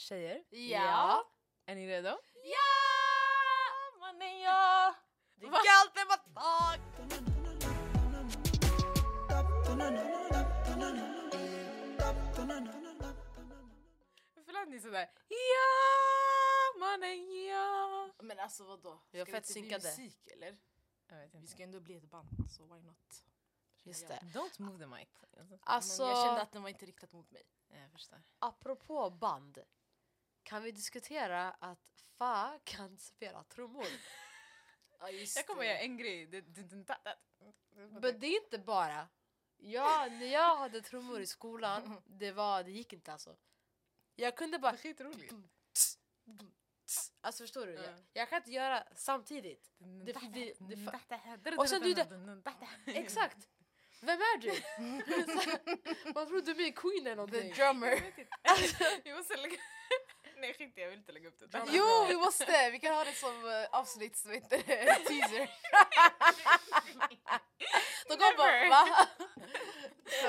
Tjejer, Ja. är ni redo? Ja! Mannen ja! Det är kallt när man tag! Varför lät ni sådär? Ja, mannen ja. Men alltså vadå? Ska fett det inte bli musik eller? Jag Vi ska ändå bli ett band så why not? Just det. Don't move the mic. Alltså, Men jag kände att den var inte riktat mot mig. jag förstår. apropå band. Kan vi diskutera att Fa kan spela trummor? Ja just Jag kommer det. göra en grej. Det- det- det- det- det- Men det är inte bara. Ja, när jag hade trummor i skolan, det, var, det gick inte alltså. Jag kunde Det bara... är skitroligt. Alltså förstår du? Jag, Ja. jag kan inte göra samtidigt. Det- det- det Och sen du Exakt! Vem är du? Man tror du är Queen eller The någonting. drummer. Vi måste lägga... Nej skit jag vill inte lägga upp det. Drummer. jo vi måste! Vi kan ha det som uh, avsnitt, vad heter det? Teaser. De kommer bara va?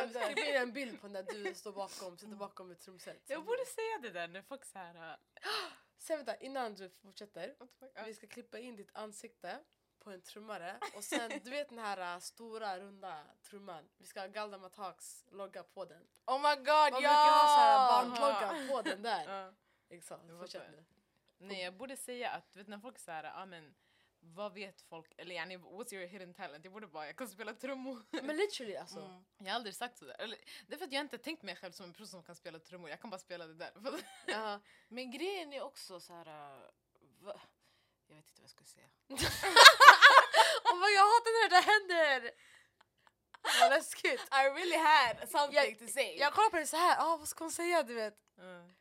Skriv in en bild på när du står bakom, sitter bakom ett trumset. Jag borde säga det där när folk såhär... Sen vänta, innan du fortsätter. Vi ska klippa in ditt ansikte på en trummare och sen, du vet den här stora runda trumman. Vi ska ha Galdemar Talks logga på den. Oh my god Man brukar ha så här ja! bandlogga på den där. Exakt, fortsätt nu. Nej jag borde säga att vet när folk säger ah, men vad vet folk eller yani, what's your hidden talent? Jag borde bara jag kan spela trummor. Men literally alltså. Mm. Jag har aldrig sagt sådär. Eller, det är för att jag inte tänkt mig själv som en person som kan spela trummor. Jag kan bara spela det där. Ja. Men grejen är också så här. uh, va? Jag vet inte vad jag ska säga. Oh my, jag hatar när det händer! Vad läskigt. I really had something Jag- to say. Jag kollar på det så här, ah, vad ska hon säga du vet? Mm.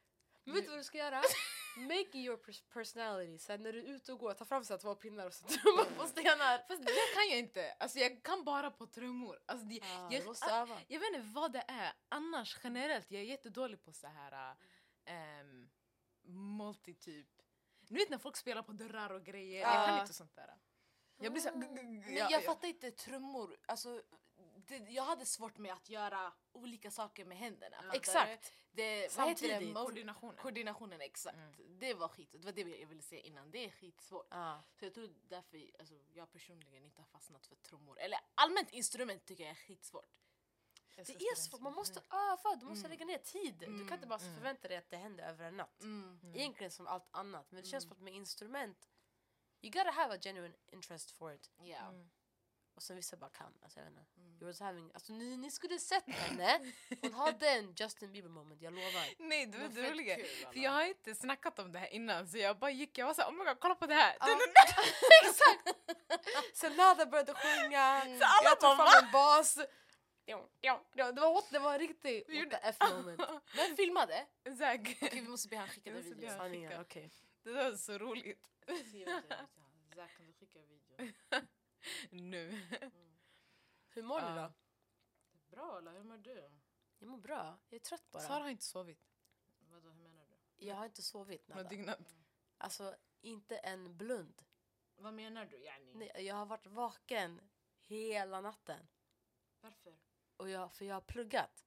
Men vet du vad du ska göra? Make your pers- personality. Sen när du är ute och går, ta fram så här två pinnar och så trumma på stenar. Fast det kan jag inte. Alltså jag kan bara på trummor. Alltså, det, Ah, jag, måste öva. jag vet inte vad det är. Annars generellt, jag är jättedålig på så här um, multityp. Nu vet när folk spelar på dörrar och grejer. Jag kan inte sånt där. Jag blir så Mm. här, g- g- g- Men jag ja. fattar inte trummor. Alltså, det, jag hade svårt med att göra olika saker med händerna. Ja. Exakt. Det, det? Samtidigt. Mo- Koordinationen. Koordinationen, exakt. Mm. Det var skit. Det var det jag ville säga innan. Det är skitsvårt. Ja. Så jag tror därför alltså, jag personligen inte har fastnat för trummor. Eller allmänt instrument tycker jag är skitsvårt. Jag Det är svårt, man måste öva, du måste Mm. lägga ner tid. Du kan inte bara Mm. förvänta dig att det händer över en natt. Mm. Mm. Egentligen som allt annat, men det känns Mm. som att med instrument, you gotta have a genuine interest for it. Ja. Mm. Och sen vissa bara kan, alltså jag vet inte. Mm. You was having, alltså ni, ni skulle sett henne, hon hade en Justin Bieber moment, jag lovar. Nej, det var det roliga. För jag har inte snackat om det här innan så jag bara gick, jag var såhär oh my god kolla på det här. Ja. Exakt! Sen Nada började sjunga, alla jag tog fram en bas. Ja, det var, det var en riktig Vi what the F moment. Vem filmade? Zack. Okej vi måste be han skicka den videon. Sanningen, skicka. okej. Det var så roligt. Zack kan du skicka videon? Nu. Hur mår Ja. då? Bra eller hur mår du? Jag mår bra, jag är trött bara. Sara har inte sovit. Vadå hur menar du? Jag har inte sovit Hon har Nada. dygnat. Alltså inte en blund. Vad menar du yani? Nej, jag har varit vaken hela natten. Varför? Och jag, för jag har pluggat.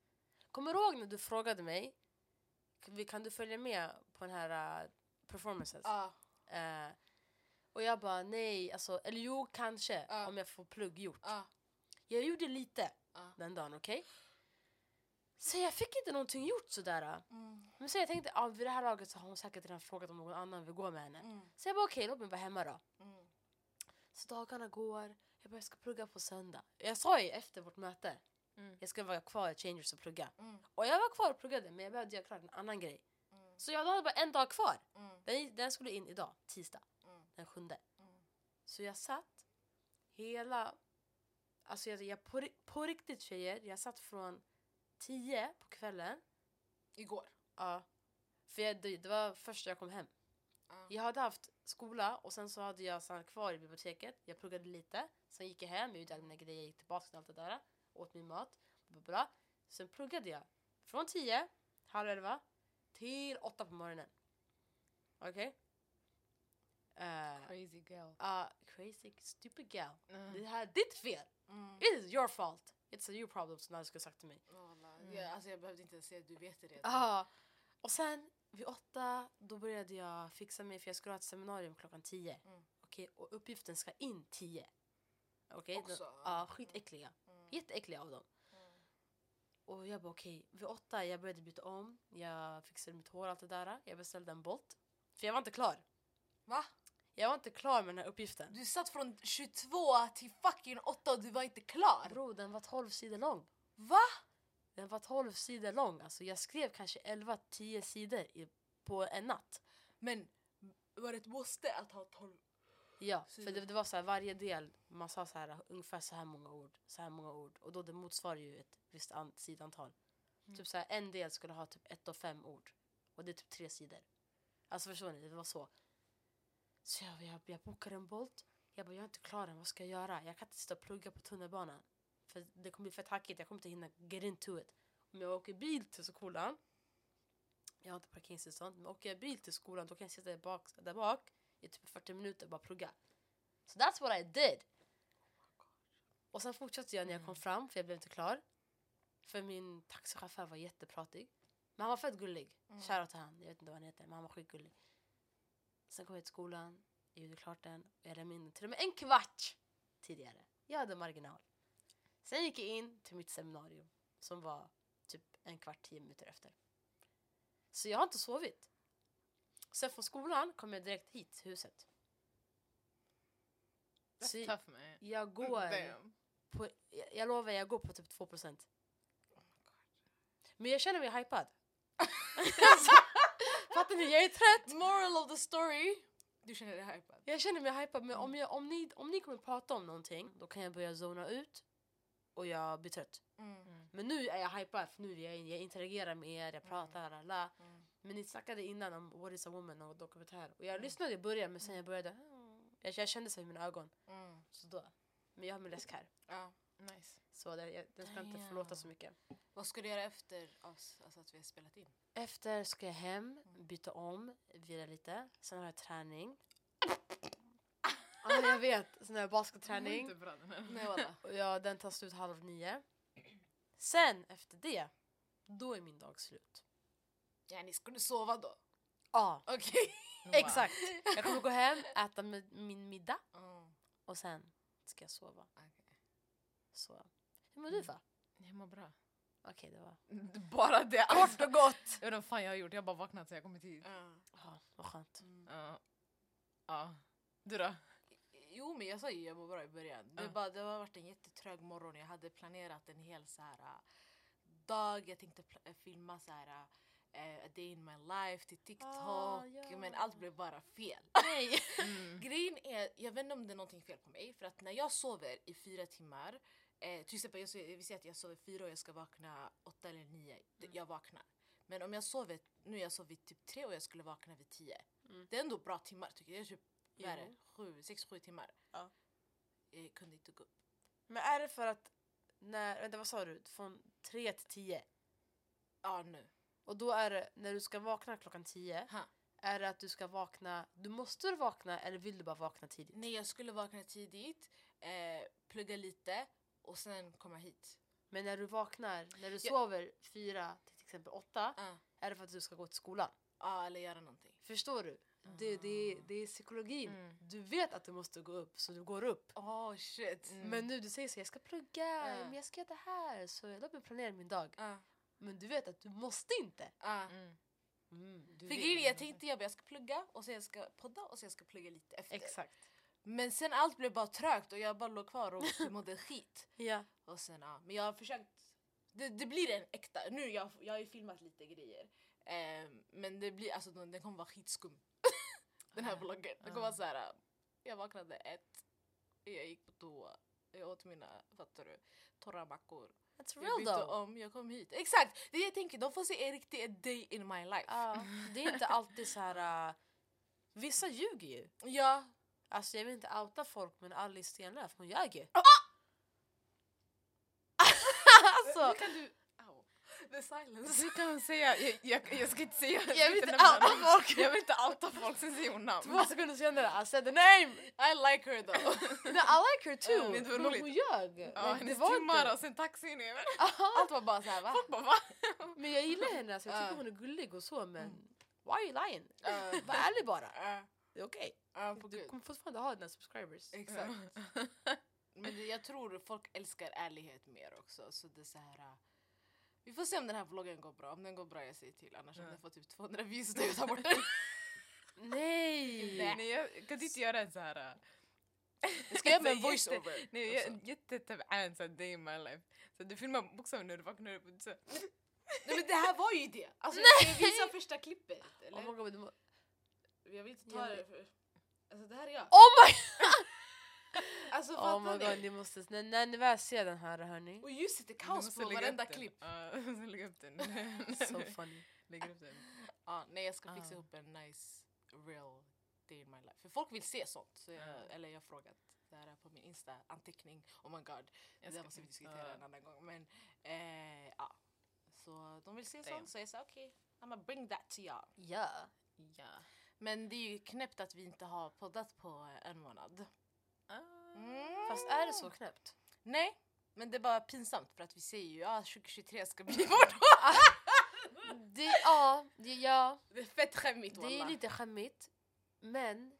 Kommer du ihåg när du frågade mig kan, du följa med på den här uh, performances? Ja. Eh, och jag bara nej, alltså, eller jo kanske Ja. om jag får plugg gjort. Ja. Jag gjorde lite Ja. den dagen, okej? Så jag fick inte någonting gjort sådär. Mm. Men så jag tänkte, ah, vid det här laget så har hon säkert redan frågat om någon annan vill gå med henne. Mm. Så jag bara okej, låt mig vara hemma då. Mm. Så dagarna går, jag bara jag ska plugga på söndag. Jag sa ju efter vårt möte, Mm. jag ska vara kvar i Changers och plugga. Mm. Och jag var kvar och pluggade men jag behövde göra klart en annan grej. Mm. Så jag hade bara en dag kvar. Mm. Den, den skulle in idag, tisdag. Den sjunde. Mm. Så jag satt hela, alltså jag, jag på, på riktigt tjejer, jag satt från tio på kvällen. Igår. Ja. För jag, det, det var först jag kom hem. Ja. Jag hade haft skola och sen så hade jag stannat kvar i biblioteket. Jag pluggade lite. Sen gick jag hem, jag gjorde alla mina grejer, gick tillbaka till allt det där. Åt min mat. Bla, bla, bla. Sen pluggade jag från 10, halv elva till åtta på morgonen. Okej? Eh, Crazy girl. ah, crazy, stupid gal. Mm. Det här är ditt fel! Mm. It is your fault! It's a you problem som du skulle sagt till mig. Walla, Mm. ja, alltså jag behövde inte ens säga du vet det redan. Ah, och sen vid åtta då började jag fixa mig för jag skulle ha ett seminarium klockan tio. Mm. Okej, och uppgiften ska in tio. Okej? Också? då- Ja, skitäckliga. Mm. Jätteäckliga av dem. Mm. Och jag bara okej, vid åtta jag började byta om. Jag fixade mitt hår och allt det där. Jag beställde en Bolt. För jag var inte klar. Va? Jag var inte klar med den här uppgiften. Du satt från 22 till fucking 8 och du var inte klar? Bro, den var 12 sidor lång. Va? Den var 12 sidor lång. Alltså jag skrev kanske 11-10 sidor i, på en natt. Men var det ett måste att ha 12? Ja, för Sidor. det, det var så här, varje del, man sa så här ungefär så här många ord, så här många ord. Och då det motsvarar ju ett visst an, sidantal. Mm. Typ så här, en del skulle ha typ ett och fem ord. Och det är typ tre sidor. Alltså förstår ni, det var så. Så jag, jag, jag bokade en Bolt. Jag bara, jag är inte klar än, vad ska jag göra? Jag kan inte sitta och plugga på tunnelbanan. För det kommer bli fett hackigt, jag kommer inte hinna get into it. Om jag åker bil till skolan, jag har inte parkeringstillstånd, men åker jag bil till skolan då kan jag sitta där bak, där bak i typ 40 minuter och bara plugga. So that's what I did. Och sen fortsatte jag när jag kom fram, för jag blev inte klar. För min taxichaufför var jättepratig. Men han var fett gullig. Mm. Shoutout till han, jag vet inte vad han heter, men han var skitgullig. Sen kom jag till skolan, jag gjorde klart den och jag lämnade in till och med en kvart tidigare. Jag hade marginal. Sen gick jag in till mitt seminarium som var typ en kvart, tio minuter efter. Så jag har inte sovit. Sen från skolan kom jag direkt hit till huset. Så That's tough man. jag går Damn. på, jag, jag lovar, jag går på typ 2%. Men jag känner mig hypad. alltså, fattar ni? Jag är trött. Moral of the story. Du känner dig hypad? Jag känner mig hypad, men om, jag, om, ni, om ni kommer prata om någonting, då kan jag börja zona ut och jag blir trött. Mm. Men nu är jag hypad, för nu är jag, jag interagerar med er, jag pratar, alla. Mm. Men ni snackade innan om What is a woman och dokumentär. Och jag lyssnade i början, men sen jag började... mm, Jag, jag kände så i mina ögon. Mm. Så då. Men jag har min läsk här. Ja. Nice. Så det, jag, den ska inte Damn. förlåta så mycket. Vad ska du göra efter oss, alltså att vi har spelat in? Efter ska jag hem, byta om, vila lite. Sen har jag träning. Ja, jag vet. Har jag basketträning. Ja, den tar slut halv nio. Sen efter det, då är min dag slut. Yani, ska du sova då? Ja, Okej. exakt. Jag kommer gå hem, äta min middag Mm. och sen ska jag sova. Okej. Så. Hur mår du va? Jag mår bra. Okej, det var Bara det. kort och gott. Jag vet inte vad fan jag har gjort, jag har bara vaknat så jag kommit hit. Ja. Ja, vad skönt. Mm. Ja. Ja. Du då? Jo men jag sa ju jag mår bra i början. Det, Ja. bara, det har varit en jättetrög morgon. Jag hade planerat en hel så här, äh, dag. Jag tänkte äh, filma så här, äh, a day in my life till TikTok. Ah, ja. Men allt blev bara fel. Nej. Mm. Grejen är, jag vet inte om det är någonting fel på mig. För att när jag sover i fyra timmar. Eh, till exempel jag, vi säger att jag sover fyra och jag ska vakna åtta eller nio. d- Jag vaknar. Men om jag sover, nu jag sover typ tre och jag skulle vakna vid tio. Mm. Det är ändå bra timmar tycker jag. Det är typ vad är det? Sju, sex, sju timmar. Ja. Jag kunde inte gå upp. Men är det för att när, vänta vad sa du? Från tre till tio? Ja nu. Och då är det när du ska vakna klockan tio. Ha. Är det att du ska vakna, du måste vakna eller vill du bara vakna tidigt? Nej jag skulle vakna tidigt, eh, plugga lite och sen komma hit. Men när du vaknar, när du sover fyra till exempel åtta, Ja, är det för att du ska gå till skolan? Ja, eller göra någonting. Förstår du? Det, det, det är psykologin. Mm. Du vet att du måste gå upp, så du går upp. Oh shit. Mm. Men nu du säger så jag ska plugga, Ja. men jag ska göra det här, så låt mig planera min dag. Ja, Men du vet att du måste inte. ja. Mm. Mm, du För vet. grejen är, jag tänkte jag, bara, jag ska plugga och sen jag ska podda och sen jag ska plugga lite efter. Exakt. Men sen allt blev bara trögt och jag bara låg kvar och mådde skit. Ja. Och sen, ja. Men jag har försökt, det, det blir en äkta, nu jag, jag har ju filmat lite grejer. Ehm, men det blir, alltså den, den kommer vara skitskum. den här vloggen. Den kommer vara såhär, jag vaknade ett, jag gick på toa, jag åt mina, fattar du, torra mackor. That's Jag real bytte though. om, jag kom hit. Exakt! Det är jag tänker, de får se en riktig day in my life. Ja, det är inte alltid så här. uh, vissa ljuger ju. Ja, Alltså jag vill inte outa folk men Alice Stenlöf hon ljög ju. alltså, hur kan du... Au. The silence. Du kan säga, jag, jag, jag ska inte säga jag vill inte outa folk. Jag vill inte outa folk, sen säger hon namn. Två sekunder senare I said the name! I like her though. No, I like her too! Du vad men roligt? hon ljög. Ja, det hennes var timmar och sen taxin över. Allt var bara såhär va? Folk bara va? Men jag gillar henne, alltså, jag tycker hon är gullig och så men Mm. Why are you lying? Uh, Var ärlig bara. uh, Det är okej. på Du gud. kommer fortfarande ha dina subscribers. Exakt. Men det, jag tror folk älskar ärlighet mer också. Så det är så här... uh, vi får se om den här vloggen går bra. Om den går bra jag säger till. Annars om Ja. den får typ 200 views då jag tar bort den. Nej! Nej, jag kan inte göra en så här... äh, Jag ska göra med en Jätte- voiceover. Nej, jag- jättetabaan såhär day in my life. Så du filmar bokstavligen när du vaknar upp och så, Nej men det här var ju det! Alltså, jag ska visa första klippet. Eller? Oh my god, du må- Jag vill inte Jag ta det för... Alltså det här är jag. oh my, Alltså oh my fattar god, ni? ni måste... När, när ni väl ser den här hörni. Och ljuset är kaos på varenda klipp. Måste lägga upp den. So funny. Lägger upp den. Ja, nej jag ska fixa Ah. ihop en nice real day in my life. För folk vill se sånt. Så jag, Ja. Eller jag har frågat det här är på min insta anteckning. Oh my god. Jag det ska- där måste vi diskutera ja. en annan gång. Men eh, ja. Så de vill se Damn. sånt så jag sa okej, okay, I'm gonna bring that to y'all. Ja. Ja. Men det är ju knäppt att vi inte har poddat på en månad. Ah. Mm. Fast är det så knäppt? Nej, men det är bara pinsamt för att vi säger ju att ah, 2023 ska bli vårt Det, ja, det, ja, Det är fett skämmigt det är lite skämmigt. Men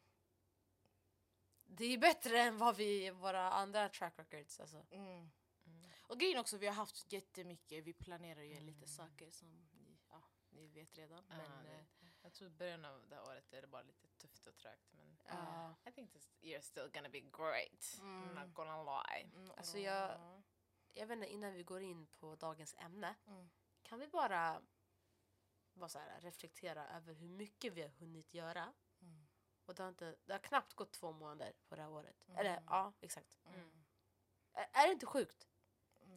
det är bättre än vad vi, våra andra track records. Alltså. Mm. Mm. Och grejen också, vi har haft jättemycket, vi planerar ju lite Mm. saker som ni, ja, ni vet redan. Men, eh, Jag tror i början av det här året är det bara lite tufft och trögt men Ja. I think this year is still gonna be great. I'm Mm. not gonna lie. mm, Alltså, jag- Jag vet inte, innan vi går in på dagens ämne. Mm. Kan vi bara, bara så här, reflektera över hur mycket vi har hunnit göra? Mm. Och det har, inte, det har knappt gått två månader på det här året. Mm. Eller ja, exakt. Mm. Är, är det inte sjukt?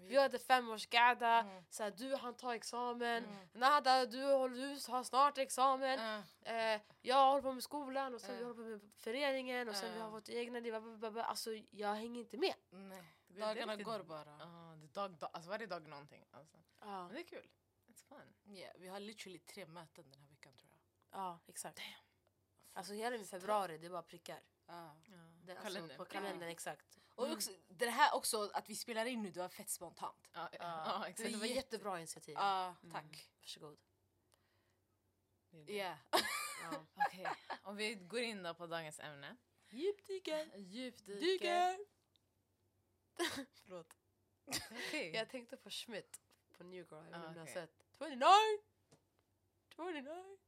Vi- hade femårsgada, Mm. så här, du han ta examen, Mm. Nada, du, håller- du har snart examen. Ja. Eh, jag håller på med skolan och sen Ja. vi håller på med föreningen och sen vi har vårt egna liv. Alltså jag hänger inte med. Nej, Det är dagarna riktigt- går bara. Ja, det dag, dag, alltså varje dag någonting. Alltså. Ja, Men det är kul. It's fun. Ja, vi har literally tre möten den här veckan tror jag. ja exakt. Alltså hela februari det är bara prickar. Ja. Det, alltså, Kalender. På kalendern exakt. Och också, det här också, att vi spelar in nu, det var fett spontant. Ja, ja, Ja. exakt. det var jätte- jättebra initiativ. Ja, Mm. tack. Varsågod. Det är det. Ja. Okej, om vi går in då på dagens ämne. Djupdyker. Djupdyker. Förlåt. Okej. Jag tänkte på Schmidt på New Girl. Jag vet inte om ni har Ah, okej. sett. 29! 29!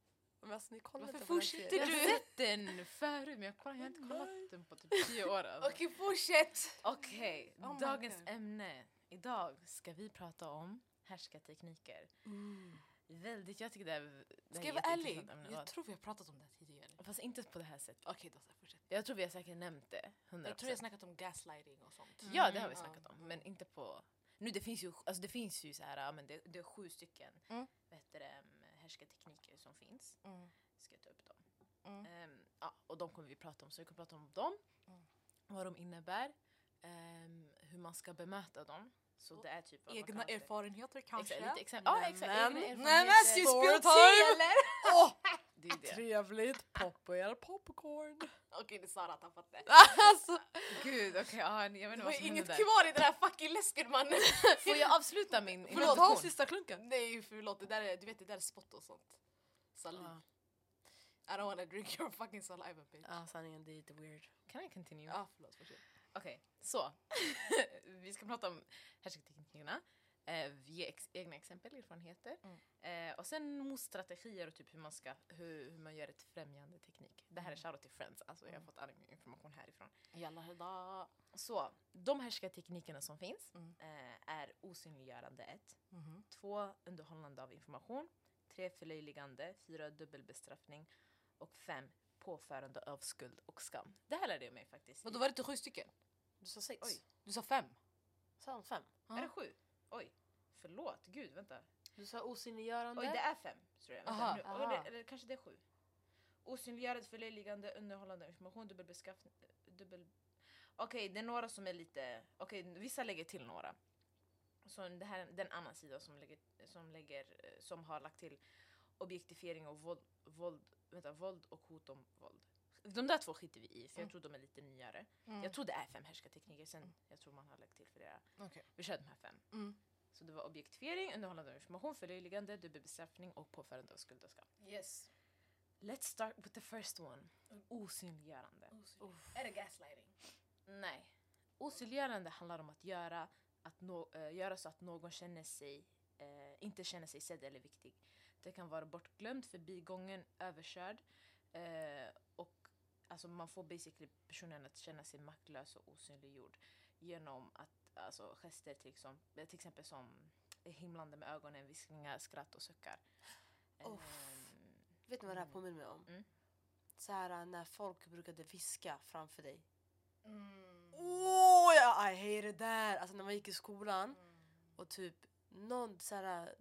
Men alltså ni kollar Varför inte på den fortsätter serien. Jag har sett den förut men jag, kollar, jag har inte kollat den på typ tio år. Okej, fortsätt! Okej, Oh my dagens ämne. Idag ska vi prata om härskartekniker. Mm. Väldigt, jag tycker det är det Ska jag vara ärlig? Jag tror vi har pratat om det här tidigare. Fast inte på det här sättet. Okej då, så fortsätt. Jag tror vi har säkert nämnt det. 100%. Jag tror jag har snackat om gaslighting och sånt. Ja, det har vi Mm. snackat om. Men inte på... Nu det finns ju, alltså det finns ju så här, men det, det är sju stycken Mm. det, um, härskartekniker som finns. Mm. Ska jag ta upp dem. Mm. Ehm, ja, och de kommer vi prata om. Så vi kommer prata om dem, Mm. vad de innebär, ehm, hur man ska bemöta dem. Så Och det är typ Egna erfarenheter kanske? Exakt, lite exempel. Ja, exakt. Egna erfarenheter. you Story spilled time. eller? Det är det. Trevligt. Poppa er popcorn. Okej, det är Sara tappat det. alltså, Gud, okej. ja, jag vet Det inte vad som inget där. kvar i den här fucking läsken mannen. Får jag avsluta min förlåt, ta sista klunken. Nej förlåt, det där är, du vet det där är spott och sånt. Saliv. Ja. I don't wanna drink your fucking saliva bitch. Ja, sanningen det är lite weird. Kan jag continue? Ja, förlåt. Fortsätt. Okej, så. vi ska prata om härskarteknikerna. Eh, ger ex- egna exempel, erfarenheter. Mm. Eh, och sen motstrategier och typ hur man, ska, hur, hur man gör ett främjande teknik. Det här är shoutout till Friends, alltså jag har Mm. fått all information härifrån. Jalla heda. Så, de härskarteknikerna som finns Mm. eh, är osynliggörande 1, Mhm. 2 underhållande av information, 3 förlöjligande, 4 dubbelbestraffning och 5 påförande av skuld och skam. Det här lärde jag mig faktiskt. Men då var det inte sju stycken? Du sa sex. Oj. Du sa fem? Sa han fem? Är det sju? Oj, förlåt. Gud, vänta. Du sa osynliggörande. Oj, det är fem. Tror jag. Vänta, Aha, nu, aha. Eller, eller kanske det är sju. Osynliggörande, förlöjligande, underhållande information, dubbelbeskaffning... Dubbel... Okej, det är några som är lite... Okej, vissa lägger till några. Så det här det är en annan sida som, lägger, som, lägger, eh, som har lagt till objektifiering och våld, våld, vänta, våld och hot om våld. De där två skiter vi i, för jag Mm. tror de är lite nyare. Mm. Jag tror det är fem härskartekniker, sen jag tror man har lagt till flera. Okej. Vi kör de här fem. Mm. Så det var objektifiering, underhållande av information, förlöjligande, dubbelbestraffning och påförande av skuld och skam. Yes. Let's start with the first one. Osynliggörande. Är det gaslighting? Nej. Osynliggörande handlar om att göra, att nå- eh, göra så att någon känner sig, eh, inte känner sig sedd eller viktig. Det kan vara bortglömd, förbigången, överkörd. Och alltså, man får basically personen att känna sig maktlös och osynliggjord genom att, alltså, gester till, som, till exempel som himlande med ögonen, viskningar, skratt och suckar. Uff. Ehm, Vet ni vad det här påminner mig om? Mm. Så här när folk brukade viska framför dig. Mm. Oh, I hated that! Alltså när man gick i skolan och typ någon så här,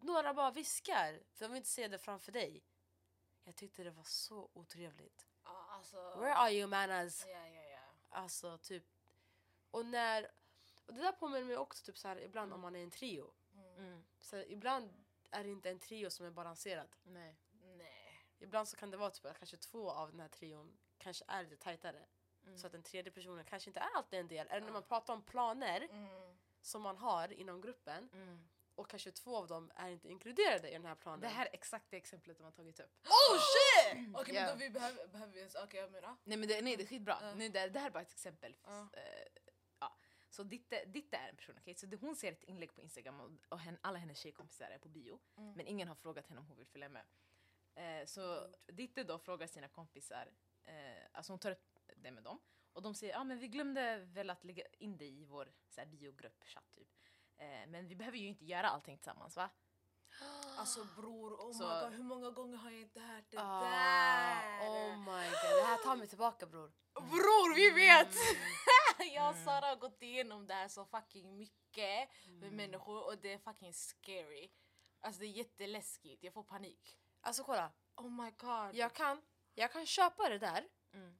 några bara viskar för de vill inte se det framför dig. Jag tyckte det var så otrevligt. Ja, alltså... Where are you manas? Ja, ja, ja. Alltså typ. Och när, och det där påminner mig också typ så här ibland om man är en trio. mm, Så här, ibland är det inte en trio som är balanserad. nej. Nej. Ibland så kan det vara typ att kanske två av den här trion kanske är lite tajtare. Mm. Så att den tredje personen kanske inte är alltid en del. Eller när man pratar om planer Mm. som man har inom gruppen Mm. och kanske två av dem är inte inkluderade i den här planen. Det här är exakt det exemplet de har tagit upp. Oh shit! Okej Ja. men då vi behöver, behöver vi ens... Okej jag menar. Nej men det, nej, det är skitbra. Ja. Nu, det, det här är bara ett exempel. Ja. Eh, ja. Så Ditte, Ditte är en person, okej? Så det, hon ser ett inlägg på Instagram och, och hen, alla hennes tjejkompisar är på bio. Mm. Men ingen har frågat henne om hon vill följa med. Eh, så Ditte då frågar sina kompisar, eh, alltså hon tar upp det med dem. Och de säger, ja ah, men vi glömde väl att lägga in det i vår så här, biogrupp-chatt typ. Eh, men vi behöver ju inte göra allting tillsammans va? Alltså bror, oh Så- my god hur många gånger har jag inte hört det Ah, där? oh my god, det här tar mig tillbaka bror. Bror vi vet! Mm. jag och Sara har gått igenom det här så fucking mycket med Mm. människor och det är fucking scary. Alltså det är jätteläskigt, jag får panik. Alltså kolla, Oh my god. jag kan, jag kan köpa det där Mm.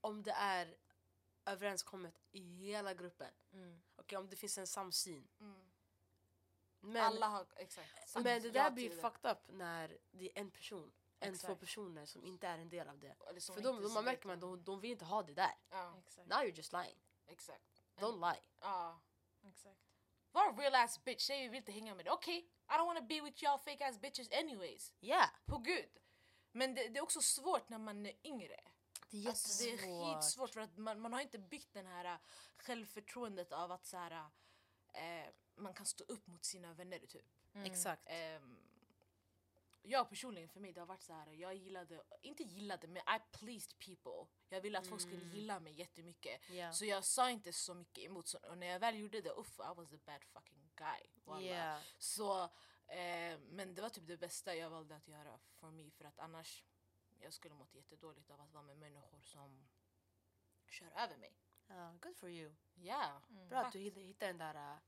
om det är överenskommet i hela gruppen. Mm. Okej, om det finns en samsyn. Mm. Men, Alla har exakt sagt men det där blir det. fucked up när det är en person. En, två Exakt. personer som inte är en del av det. För de, de, man märker man de, de vill inte ha det där. Ja, Exakt. Now you're just lying. exakt. Don't lie. Ja. Exakt. Var en real ass bitch, vi vill inte hänga med dig. Okej, I don't wanna be with y'all fake ass bitches anyways. Yeah. På gud. Men det, det är också svårt när man är yngre. Det är Alltså, det är jättesvårt. skitsvårt för att man, man har inte byggt den här äh, självförtroendet av att så här, äh, man kan stå upp mot sina vänner typ. Exakt. Ehm, jag personligen för mig det har varit så här. jag gillade, inte gillade men I pleased people. Jag ville att folk skulle gilla mig jättemycket. Yeah. Så jag sa inte så mycket emot. Så, och när jag väl gjorde det, uff, I was a bad fucking guy. Yeah. Så, eh, men det var typ det bästa jag valde att göra för mig för att annars jag skulle mått jättedåligt av att vara med människor som kör över mig. Ja, good for you. Ja, Bra att du hitt- hittar den där, äh,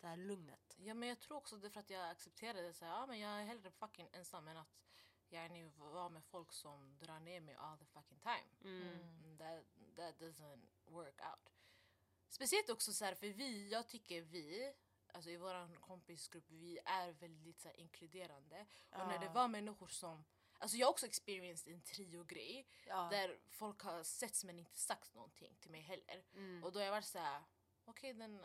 det här lugnet. ja men jag tror också det för att jag accepterade det. Här, ja, men jag är hellre fucking ensam än att jag är vara med folk som drar ner mig all the fucking time. Mm, That, that doesn't work out. Speciellt också så här, för vi, jag tycker vi, alltså i vår kompisgrupp, vi är väldigt så här, inkluderande. Och när det var människor som, alltså jag har också experienced en trio-grej Ja. där folk har setts men inte sagt någonting till mig heller. Mm. Och då har jag varit så här, okej den,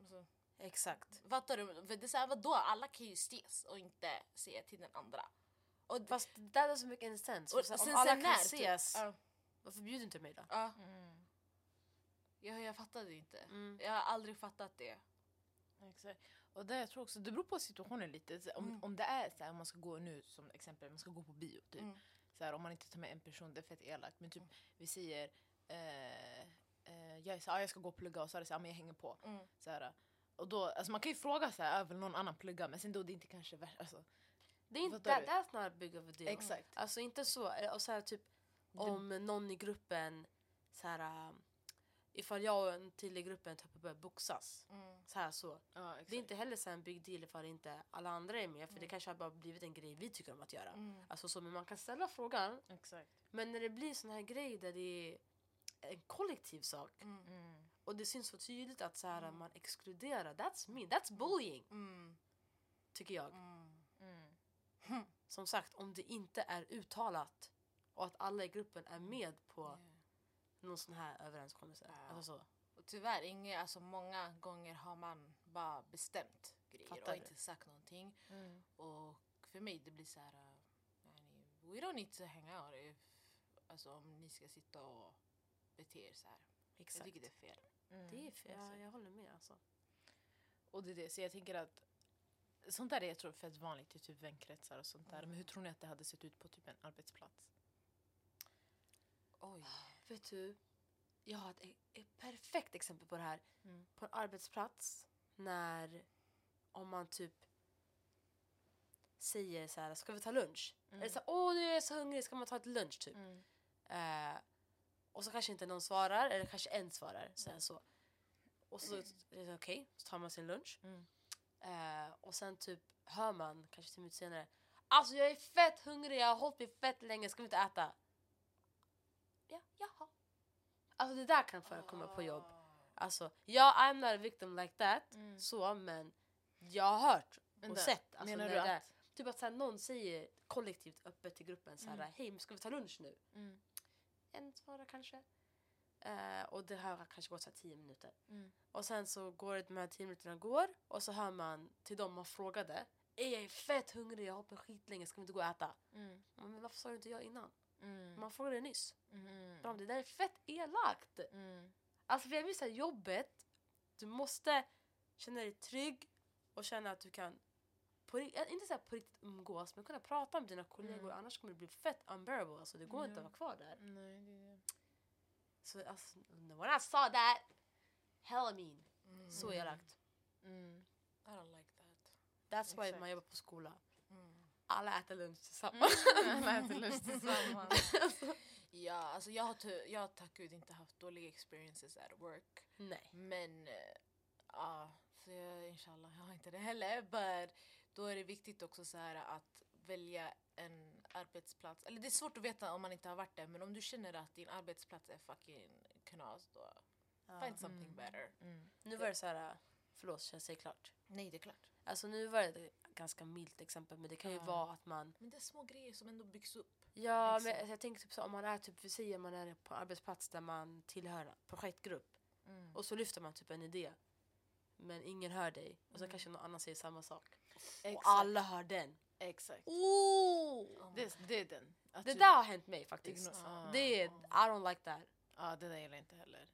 alltså, Exakt. fattar du? För det är så här, vadå, alla kan ju ses och inte se till den andra. Och, Fast that doesn't make any sense. och För så här, sen, om alla kan när, typ, ses, ja, varför bjuder du inte mig då? ja, Mm. jag, jag fattade inte. Mm. Jag har aldrig fattat det. Exakt. Och det, jag tror också, det beror på situationen lite. Så Om, Mm. om det är så här, om man ska gå nu som exempel, man ska gå på bio typ. Mm. Så här, om man inte tar med en person, det är fett elakt. Men typ vi säger, eh, eh, jag, är så, här, ah, jag ska gå och plugga och så är det så här, ah, men jag hänger på. Mm. Så här, och då, alltså man kan ju fråga så här, "Ah, vill någon annan plugga? Men sen då det är inte kanske värst. Alltså, Det är inte, that, du? that's not big of a deal. Exakt. Alltså inte så, eh, och så här, typ om någon i gruppen så här, um, ifall jag och en till i gruppen typ börjar boxas. Mm. Så här så. Ja. Det är inte heller så en big deal ifall inte alla andra är med för det kanske har bara blivit en grej vi tycker om att göra. Mm. Alltså så, men man kan ställa frågan. Exakt. Men när det blir sån här grej där det är en kollektiv sak Mm. Mm. och det syns så tydligt att så här, man exkluderar, that's me, that's bullying Mm. tycker jag. Mm. Mm. Som sagt, om det inte är uttalat och att alla i gruppen är med på Yeah. någon sån här överenskommelse. Ja. Alltså så. Och tyvärr, inget, alltså många gånger har man bara bestämt grejer Fattar och inte sagt någonting. Mm. Och för mig det blir så här, uh, yani, we don't need to hang out if, alltså, om ni ska sitta och bete er så här. Jag Exakt. tycker det är fel. Mm. Det är fel. Ja, jag håller med alltså. Och det är det, så jag tänker att sånt där är jag tror fett vanligt i typ vänkretsar och sånt där. Men hur tror ni att det hade sett ut på typ en arbetsplats? Oj. Vet du, jag har ett, ett perfekt exempel på det här. Mm. På en arbetsplats när om man typ säger så här, ska vi ta lunch? Eller så här, åh du är så hungrig, ska man ta ett lunch typ? Mm. Eh, och så kanske inte någon svarar, eller kanske en svarar. Så här, så. Och så okej, så tar man sin lunch. Mm. Eh, och sen typ hör man, kanske tio minuter senare, alltså jag är fett hungrig, jag har hållit mig fett länge, ska vi inte äta? Ja, jaha. Alltså det där kan förekomma på jobb. Alltså, ja, I'm not a victim like that, Mm. så, men jag har hört och Vänta, sett. Alltså, menar du det är- att- Typ att så här, någon säger kollektivt öppet till gruppen så här, Mm. hej ska vi ta lunch nu? Mm. En svarar kanske. Eh, och det har kanske gått så tio minuter. Mm. Och sen så går det, de här tio minuterna går och så hör man till dem man frågade Ey, jag är fett hungrig, jag har hoppat skitlänge, ska vi inte gå och äta? Mm. Men varför sa du inte jag innan? Mm. Man frågade nyss. Mm. Bram, det där är fett elakt! Mm. Alltså för jag vill säga jobbet, du måste känna dig trygg och känna att du kan på, äh, inte så här på riktigt umgås men kunna prata med dina kollegor Mm. annars kommer det bli fett unbearable. Alltså det går inte Ja. att vara kvar där. Nej, det är det. Så alltså, when I saw that, hell I mean. Mm. Så elakt. Mm. I don't like that. That's why Exakt. man jobbar på skola. Mm. Alla äter lunch tillsammans. Alla äter lunch tillsammans. Ja, alltså jag har, jag har tack gud inte haft dåliga experiences at work. Nej. Men eh, ja, så jag, inshallah, jag har inte det heller. But då är det viktigt också så här att välja en arbetsplats. Eller det är svårt att veta om man inte har varit där. Men om du känner att din arbetsplats är fucking knas då find something Mm. better. Mm. Nu var det så här, förlåt jag säger klart. Nej, det är klart. Alltså nu var det ett ganska milt exempel men det kan ju Ja. vara att man Men det är små grejer som ändå byggs upp. Ja, Liksom. men jag tänker typ så om man är typ, vi säger man är på en arbetsplats där man tillhör en projektgrupp Mm. och så lyfter man typ en idé men ingen hör dig och så Mm. kanske någon annan säger samma sak Exakt. och alla hör den. Exakt. Oh! Det, det är den. Att Det du- där har hänt mig faktiskt. Ah. Det är, I don't like that. Ja, det där gillar jag inte heller.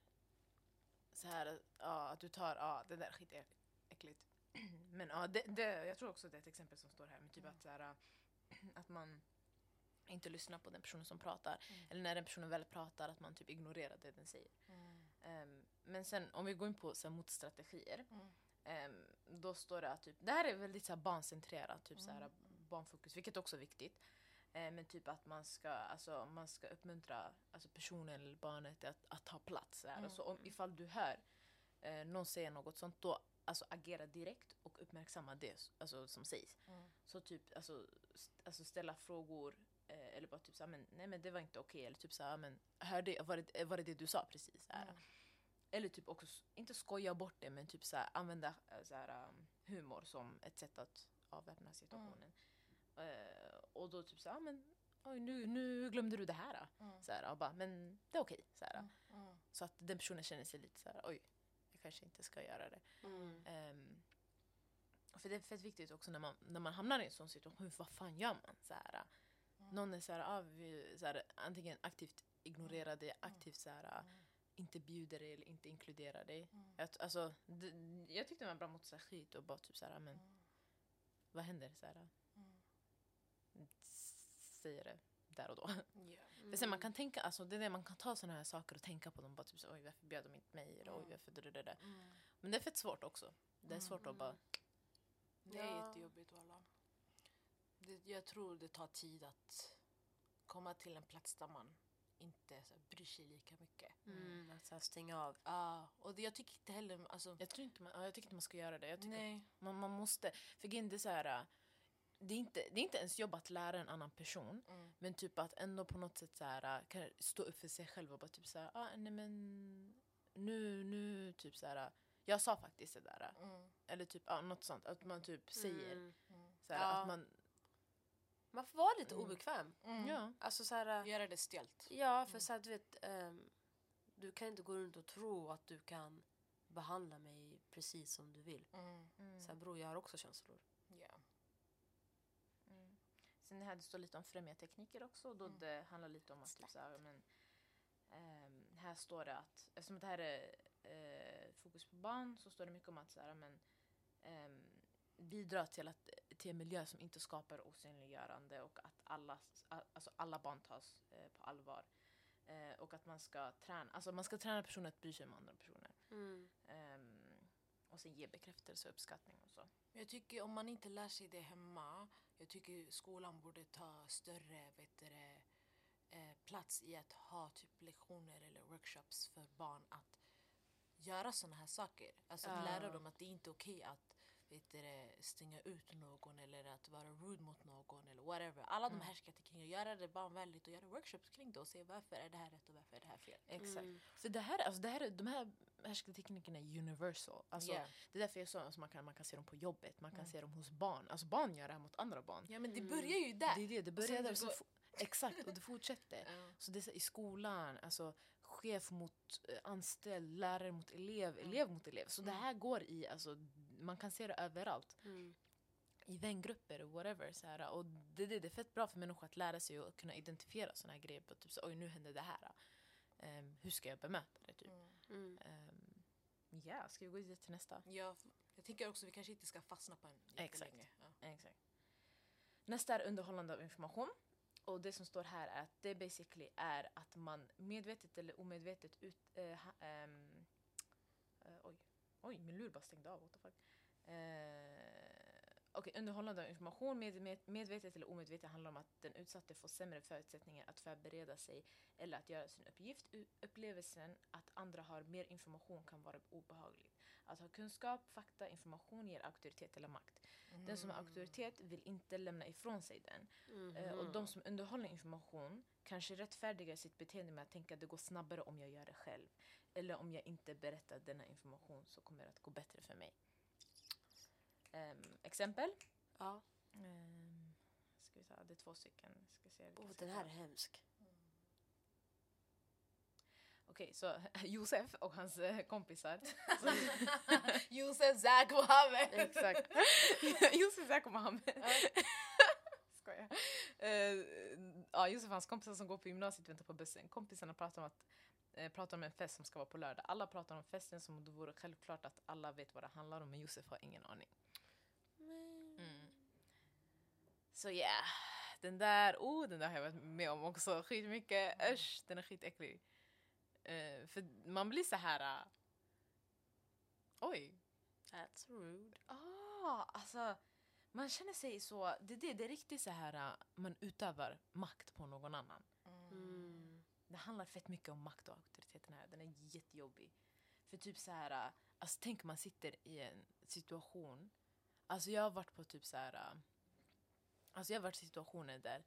Så här, ja, att du tar, ja, det där är skitäckligt. Men ja, det, det, jag tror också det är ett exempel som står här. Men typ att, så här, att man inte lyssnar på den personen som pratar. Mm. Eller när den personen väl pratar, att man typ ignorerar det den säger. Mm. Ehm, men sen om vi går in på så här, motstrategier. Mm. Ehm, då står det att typ, det här är väldigt så här, barncentrerat, typ så här, Mm. barnfokus, vilket också är viktigt. Eh, men typ att man ska, alltså, man ska uppmuntra alltså, personen eller barnet att, att ta plats. Så här. Mm. Och så om, ifall du hör eh, någon säga något sånt, då alltså, agera direkt och uppmärksamma det alltså, som sägs. Mm. Så typ alltså, st- alltså ställa frågor eh, eller bara typ såhär, men nej men det var inte okej. Eller typ såhär, men hörde, var, det, var det det du sa precis? Så här. Mm. Eller typ också, inte skoja bort det, men typ såhär, använda eh, såhär, um, humor som ett sätt att avväpna situationen. Eh, och då typ såhär, men oj, nu, nu glömde du det här. då." Mm. Så här, och bara, men det är okej. så här. Mm. Mm. Så att den personen känner sig lite såhär, oj, jag kanske inte ska göra det. Mm. Ehm, för det är fett viktigt också när man, när man hamnar i en sån situation, vad fan gör man? Så här, Mm. Någon är så här, ah, vi, så här, antingen aktivt ignorerar dig, aktivt så här, Mm. Inte bjuder dig eller inte inkluderar dig. Mm. Jag, alltså, det, jag tyckte man bra mot sig skit och bara typ så här, men Mm. vad händer? Så här, Mm. säger det där och då. Yeah. För sen man kan tänka, alltså, det är det, man kan ta såna här saker och tänka på dem. Bara typ så, oj varför bjöd de inte mig? Eller, oj Mm. varför det, det, det. Mm. Men det är fett svårt också. Det är svårt att Mm. bara... Det är Ja. jättejobbigt walla. Det, jag tror det tar tid att komma till en plats där man inte så här, bryr sig lika mycket. Mm, att så här stänga av. Ja, och det, jag tycker inte heller... Alltså, Jag, tror inte man, ja, jag tycker inte man ska göra det. Jag tycker nej. man, man måste... För det är så här... äh, Det är, inte, det är inte ens jobb att lära en annan person. Mm. Men typ att ändå på något sätt så här, äh, kan stå upp för sig själv och bara typ så här, ah, nej men nu, nu, typ så här. äh, Jag sa faktiskt det där. äh." Mm. Eller typ ja, något sånt. Att man typ säger Mm. Mm. så här, Ja. att man... Man får vara lite Mm. obekväm. Mm. Ja. Alltså så här, Göra det stelt. ja för Mm. så här, du vet, ehm, du kan inte gå runt och tro att du kan behandla mig precis som du vill. Mm. Så här, bror jag har också känslor. Yeah. Mm. Sen det här det står lite om främja tekniker också. och Då Mm. det handlar lite om att typ, så här, men, ehm, här står det att eftersom det här är eh, fokus på barn så står det mycket om att så här, men, ehm, bidra till, att, till en miljö som inte skapar osynliggörande och att alla, alltså alla barn tas eh, på allvar. Eh, och att man ska träna, alltså man ska träna personer att bry sig om andra personer. Mm. Ehm, och sen ge bekräftelse och uppskattning och så. Jag tycker om man inte lär sig det hemma, jag tycker skolan borde ta större vet du, eh, plats i att ha typ lektioner eller workshops för barn att göra såna här saker. Alltså att Ja. lära dem att det inte är okej att vet du, det, stänga ut någon eller att vara rude mot någon eller whatever. Alla de Mm. härskarteknikerna, göra det barnvänligt och göra workshops kring det och se varför är det här rätt och varför är det här fel. Exakt. Mm. Så det här, alltså det här, är- de här härskarteknikerna är universal. Alltså, Yeah. Det är därför jag sa att man kan, man kan se dem på jobbet, man kan Mm. se dem hos barn. Alltså barn gör det här mot andra barn. Ja men det Mm. börjar ju där. Det är det, det börjar där. det Så exakt, och det fortsätter. Ja. Så det är så, i skolan, alltså chef mot eh, anställd, lärare mot elev, Mm. elev mot elev. Så det Mm. här går i, alltså, man kan se det överallt. Mm. I vängrupper och whatever. Så här, och det, det, det är fett bra för människor att lära sig och kunna identifiera såna här grejer. På, typ så, oj nu hände det här. Ehm, hur ska jag bemöta det? Typ. Mm. Ehm, Ja, ska vi gå vidare till nästa? Ja, jag tänker också att vi kanske inte ska fastna på en Exakt. Ja. Exakt. Nästa är underhållande av information. Och det som står här är att det basically är att man medvetet eller omedvetet ut... eh, ha, eh, oj, oj, min lur bara stängde av. What the fuck. Eh, Okej, underhållande av information med, med, medvetet eller omedvetet handlar om att den utsatte får sämre förutsättningar att förbereda sig eller att göra sin uppgift. Upplevelsen att andra har mer information kan vara obehagligt. Att ha kunskap, fakta, information ger auktoritet eller makt. Den som har Mm. auktoritet vill inte lämna ifrån sig den. Eh, Mhm. och de som underhåller information kanske rättfärdigar sitt beteende med att tänka att det går snabbare om jag gör det själv. Eller om jag inte berättar denna information så kommer det att gå bättre för mig. Ehm, exempel. Ja. Ehm, ska vi ta, det är två stycken. Ska se Oh, den här är hemsk. Okej, så Josef och hans eh, kompisar. Josef, Zack och Hamed. Exakt. Josef Zack och Mohammed. Skojar. Uh, ja, Josef och hans kompisar som går på gymnasiet väntar på bussen. Kompisarna pratar om, att, eh, pratar om en fest som ska vara på lördag. Alla pratar om festen som om det vore självklart att alla vet vad det handlar om men Josef har ingen aning. Så ja, yeah. den där, oh den där har jag varit med om också skitmycket. Usch, den är skitäcklig. Uh, för man blir så här. uh, oj, That's rude. Ah, alltså man känner sig så, det, det, det är riktigt så här äh, man utövar makt på någon annan. Mm. Det handlar fett mycket om makt och auktoritet den här, den är jättejobbig. För typ så här, äh, alltså tänk man sitter i en situation, alltså jag har varit på typ så här, alltså jag har varit i situationer där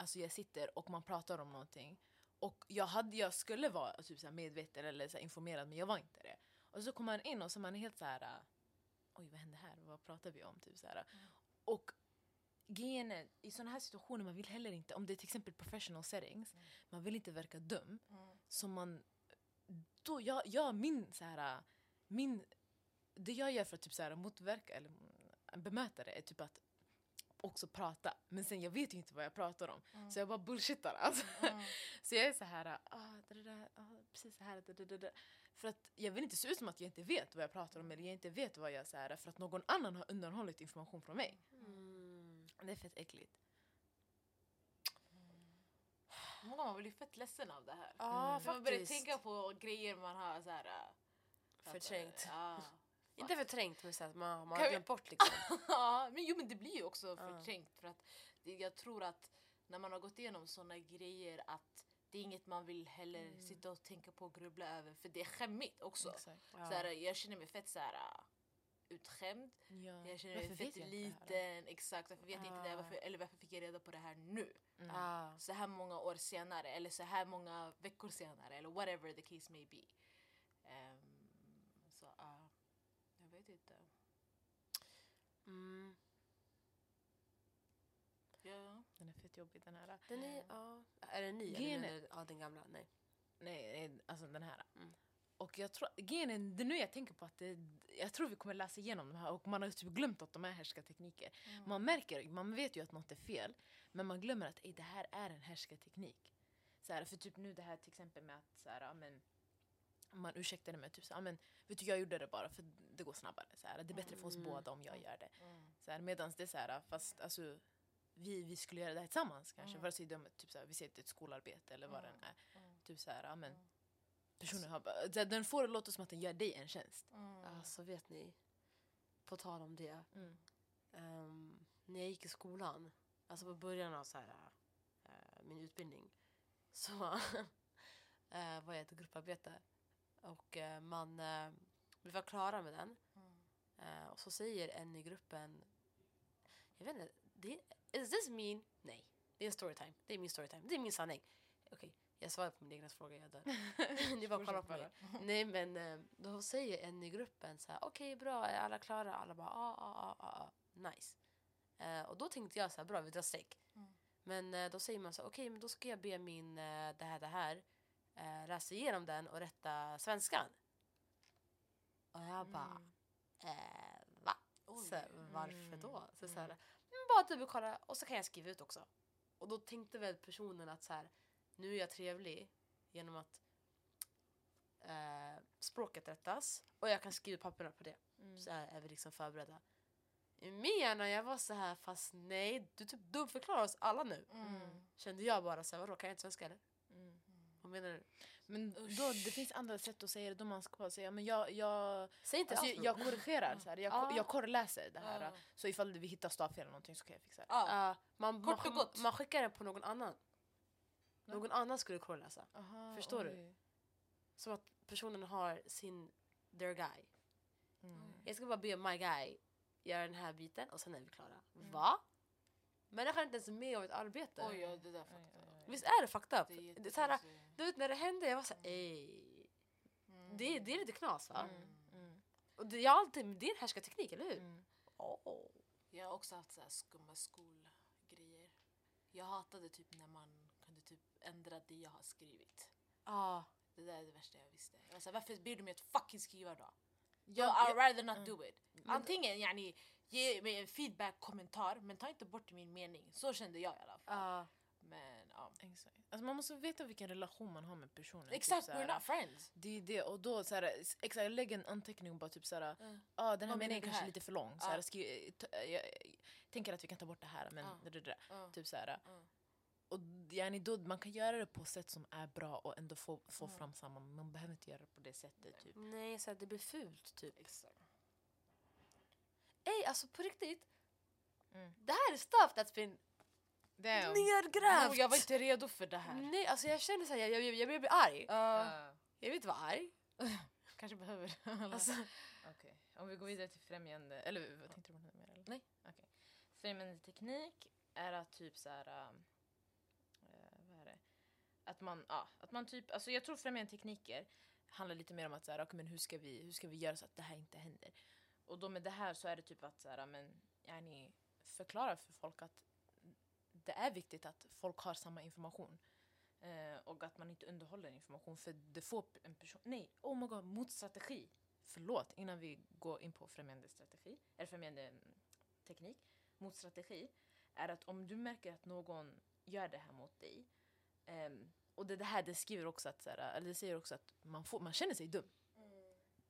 Alltså jag sitter och man pratar om någonting och jag, hade, jag skulle vara typ så medveten eller så informerad men jag var inte det. Och så kommer man in och så är man helt så här. oj vad hände här, vad pratar vi om? Typ så här. Och grejen är, i sådana här situationer man vill heller inte, om det är till exempel professional settings, Mm. man vill inte verka dum. Mm. Så man, då jag, jag min så här, min, det jag gör för att typ så här motverka eller mm, bemöta det är typ att också prata. Men sen jag vet ju inte vad jag pratar om. Mm. Så jag bara bullshittar alltså. Mm. Så jag är så här, ah, det där, ah, precis så här, det. För att jag vill inte se ut som att jag inte vet vad jag pratar om eller jag inte vet vad jag så här, för att någon annan har undanhållit information från mig. Mm. Det är fett äckligt. Många man blir fett ledsen av det här. Mm. För man börjar tänka på grejer man har så här, att, Förträngt. Ja. Inte förträngt men så att man, man har glömt bort liksom. Ja, men jo men det blir ju också Ja. förträngt för att det, jag tror att när man har gått igenom såna grejer att det är inget man vill heller Mm. sitta och tänka på och grubbla över för det är skämmigt också. Exakt. Så här, jag känner mig fett så här äh, utskämd. Ja. Jag känner mig Varför fett liten. Exakt, varför vet jag inte det? Ah. Varför, eller varför fick jag reda på det här nu? Mm. Ah. Så här många år senare eller så här många veckor senare eller whatever the case may be. Ehm, så ja, jag vet inte. Mm. Ja. Den är fett jobbig den här. Den är, ja. Är den ny? Grejen Eller är- den, är- ja, den gamla? Nej. Nej, nej, alltså den här. Mm. Och jag tror, grejen är, det är nu jag tänker på att det, jag tror vi kommer läsa igenom de här och man har typ glömt att de är härskartekniker. Man märker, man vet ju att något är fel, men man glömmer att ej, det här är en härskarteknik. Så här, för typ nu det här till exempel med att så här, men, man ursäktar det med typ så men vet du jag gjorde det bara för det går snabbare. Så här, det är bättre för oss båda om jag gör det. Så här, medans det är så här, fast alltså vi, vi skulle göra det här tillsammans kanske. Mm. Vare sig det är typ så här, vi är ett skolarbete eller vad det än är. Mm. Typ så här, men, personen har så här, den får det låta som att den gör dig en tjänst. Alltså vet ni, på tal om det. Mm. ehm, när jag gick i skolan, alltså på början av så här, eh, min utbildning, så eh, var jag ett grupparbete. Och eh, man, uh, vi var klara med den. Eh, och så säger en i gruppen, jag vet inte, det, is this mean? Nej, det är storytime. Det är min storytime. Det är min sanning. Okej, jag svarar på min egen fråga, jag dör. Ni bara kollar på mig. Nej men eh, då säger en i gruppen så här, okej bra, är alla klara? Alla bara, ja, ja, ja, ja, nice. Eh, och då tänkte jag så här, bra vi drar streck. Mm. Men eh, då säger man så här, okej men då ska jag be min, eh, det här, det här, eh, läsa igenom den och rätta svenskan. Och jag bara, eh, va? Så, varför då? Så, så här, "Mm, bara dubbelkolla och så kan jag skriva ut också. Och då tänkte väl personen att så här, nu är jag trevlig genom att eh, språket rättas och jag kan skriva papperna på det. Mm. Så är vi liksom förberedda. I min hjärna jag var så här fast nej, du typ dumförklarar oss alla nu. Mm. Kände jag bara så här, vadå kan jag inte svenska eller? Mm. Vad menar du? Men då, det finns andra sätt att säga det. Då man ska bara säga men jag, jag, Säg inte alltså, alls jag, jag korrigerar. Så här. Jag, Ja. jag korrläser det här. Ja. Så ifall vi hittar stavfel eller någonting så kan jag fixa det. Ja. Uh, man, Kort och man, gott. man skickar det på någon annan. Någon annan skulle korrläsa. Aha, Förstår du? oj. Som att personen har sin, their guy. Mm. Jag ska bara be my guy göra den här biten och sen är vi klara. Va? Människan är inte ens med om ett arbete. Oj, ja, det där Oj, fakta. Visst är det fucked up? Det är Det är så här, jättekonstigt. du vet när det hände, jag var såhär ey. Mm. Det, det är lite knas va? Mm. Mm. Och det, jag alltid, det är en härskarteknik, eller hur? Mm. Oh. Jag har också haft så här skumma skolgrejer. Jag hatade typ när man kunde typ ändra det jag har skrivit. Ah. Det där är det värsta jag visste. Jag var så här, varför ber du mig att fucking skriva då? Jag- I'd rather not do it. Antingen yani, ge mig en feedback, kommentar, men ta inte bort min mening. Så kände jag i alla fall. Ah. Ja. Exakt. Alltså man måste veta vilken relation man har med personen. Exakt, typ we're not friends. Det är det, och då såhär, exakt, lägg en anteckning och bara typ såhär, Mm. ah, den här meningen kanske är här? lite för lång. Såhär, skri, jag, jag tänker att vi kan ta bort det här men Ja. det, det. Ja. Typ såhär. Ja. Och yani då, man kan göra det på sätt som är bra och ändå få, få Mm. fram samma, men man behöver inte göra det på det sättet. Typ. Nej, så här, det blir fult typ. Exakt. Ey, alltså på riktigt. Mm. Det här är stuff that's been Damn. nergrävt. Oh, jag var inte redo för det här. Nej, alltså jag känner såhär, jag, jag, jag, jag blir arg. Uh, Jag vill inte vara arg. kanske behöver. Alltså, Okej, om vi går vidare till främjande, eller vad tänkte du på något mer? Eller? Nej. Okej. Främjande teknik är att typ så här, um, eh, vad är det? Att man, ja, att man typ, alltså jag tror främjande tekniker handlar lite mer om att så här, okay, men hur ska vi, hur ska vi göra så att det här inte händer? Och då med det här så är det typ att så här, men, yani, förklara för folk att det är viktigt att folk har samma information. Eh, och att man inte underhåller information för det får en person... Nej, oh my god, motstrategi. Förlåt, innan vi går in på främjande strategi, eller främjande mm, teknik. Motstrategi är att om du märker att någon gör det här mot dig ehm, och det, det här det skriver också att, så här, eller det säger också att man, får, man känner sig dum.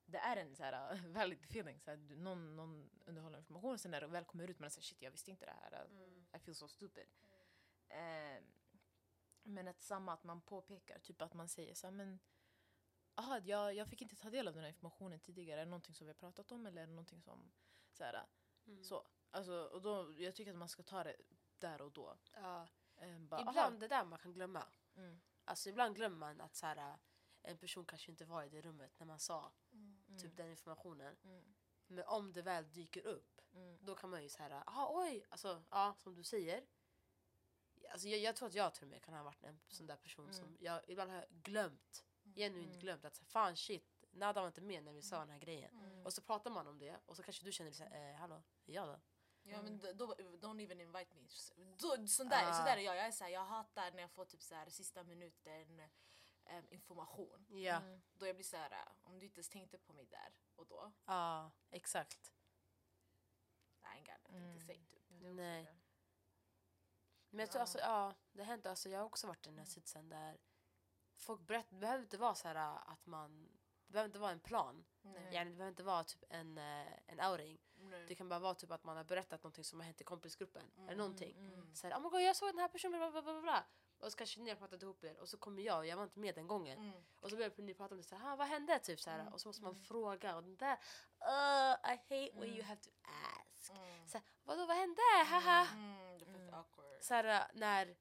Det är en så här, valid feeling. Så här, någon, någon underhåller information och sen när det väl kommer ut man säger shit jag visste inte det här. I feel so stupid. Ehm, men att samma att man påpekar, typ att man säger så här, men aha, jag, jag fick inte ta del av den här informationen tidigare. Är det någonting som vi har pratat om eller är det någonting som så här, mm. så. Alltså, och då, jag tycker att man ska ta det där och då. ja. Ehm, bara, Ibland aha, det där man kan glömma. mm, Alltså ibland glömmer man att så här, en person kanske inte var i det rummet när man sa typ den informationen. mm, Men om det väl dyker upp, mm, då kan man ju så här, oj, alltså ja, som du säger. Alltså jag, jag tror att jag till och med kan ha varit en sån där person Mm. som jag ibland har glömt, genuint Mm. glömt att fan shit, Nada var inte med när vi sa den här grejen. mm. Och så pratar man om det och så kanske du känner så här, eh, hallå, är jag då? Ja men då, då, don't even invite me. Då, sån där, Ah. så där är jag. Jag är så här, jag hatar när jag får typ så här sista minuten em, information. Ja, Mm. Då jag blir så här, äh, om du inte ens tänkte på mig där och då, ja exakt. I ain't got nothing Mm. to say typ. Nej. Men jag tror alltså, ja, det har hänt, alltså, jag har också varit i den här sitsen där folk berättar, det behöver inte vara så här äh, att man, det behöver inte vara en plan. Nej. Det behöver inte vara typ en, eh, en outing. Nej. Det kan bara vara typ att man har berättat någonting som har hänt i kompisgruppen. Eller någonting. Mm. Så här, oh my God, jag såg den här personen, bla bla bla bla. Och så kanske ni har pratat ihop er och så kommer jag och jag var inte med den gången. Mm. Och så börjar ni prata om det så här, ah, vad hände? Typ så här, Mm, Och så måste man fråga och den där, uh, I hate when Mm. you have to ask. Mm. Så här, Vadå vad hände? Haha. Mm, det är fett Mm. awkward. Så här, äh, när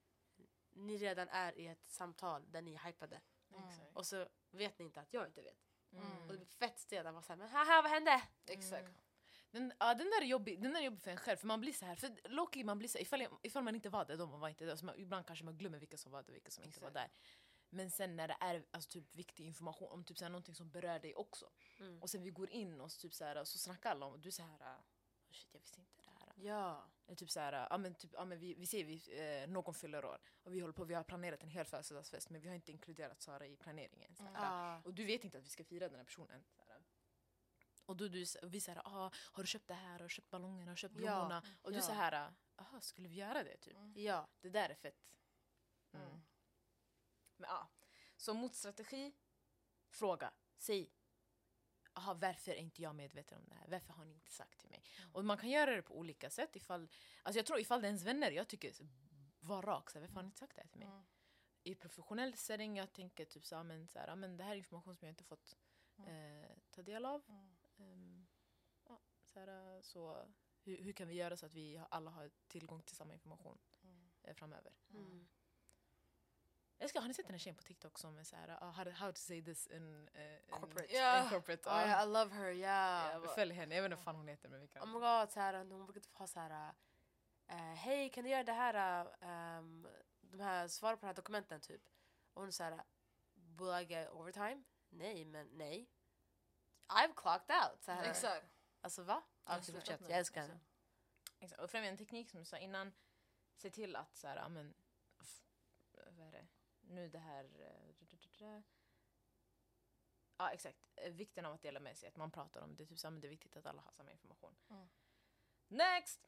ni redan är i ett samtal där ni är hypade Exakt. och så vet ni inte att jag inte vet. Mm. Och det blir fett stelt att vara såhär, men haha vad hände? Exakt. Den, ja, den där är jobbig, den där är jobbig för en själv, för man blir så här, för Loki man blir så här, ifall, jag- ifall man inte var där då man var inte där, så man, ibland kanske man glömmer vilka som var där och vilka som inte var där. Men sen när det är alltså, typ viktig information om typ så här, någonting som berör dig också, Mm. och sen vi går in och så, typ så, här, och så snackar alla om och du är så här, ah, shit jag visste inte det här. Ja. Typ så här, ja men, typ, ja, men vi, vi ser vi, eh, någon fyller år och vi håller på, vi har planerat en hel födelsedagsfest men vi har inte inkluderat Sara i planeringen. Så här, Ah. och du vet inte att vi ska fira den här personen. Så här. Och då du, och vi säger ah, har du köpt det här, har du köpt ballongerna, har du köpt Ja, blommorna? Och du ja. så här, aha, skulle vi göra det typ? Mm. Ja. Det där är fett. Mm. Mm. Men ja, så motstrategi, fråga, säg. Aha, varför är inte jag medveten om det här? Varför har ni inte sagt till mig? Och man kan göra det på olika sätt. Ifall, alltså jag tror ifall det är ens vänner, jag tycker var rak. Så varför har ni inte sagt det här till mig? Mm. I professionell setting, jag tänker typ så, här, men, så här, ja, men det här är information som jag inte fått Mm. eh, ta del av. Mm. Ehm, ja, så här, så hur, hur kan vi göra så att vi alla har tillgång till samma information Mm. eh, framöver? Ska, har ni sett den här tjejen på TikTok som är såhär, uh, how, to, how to say this in, uh, in Corporate. Ja. in corporate. Oh, ja. yeah, I love her, ja. Jag följ henne, jag vet inte vad fan hon heter men vi kan... Oh my god, så här, hon brukar typ ha så här. Uh, Hej, kan du göra det här? Uh, um, de här svara på de här dokumenten typ. Och hon är så här. Will I get overtime? Nej, men nej. I've clocked out. Så här. Exakt. Alltså va? Ja, Jag fortsätt. älskar henne. Exakt. Och främja en teknik som du sa innan, se till att så här, ja, men, f- vad är det? Nu det här... eh, Ja exakt, Eh, vikten av att dela med sig, att man pratar om det. Typ, så men det är viktigt att alla har samma information. Mm. Next!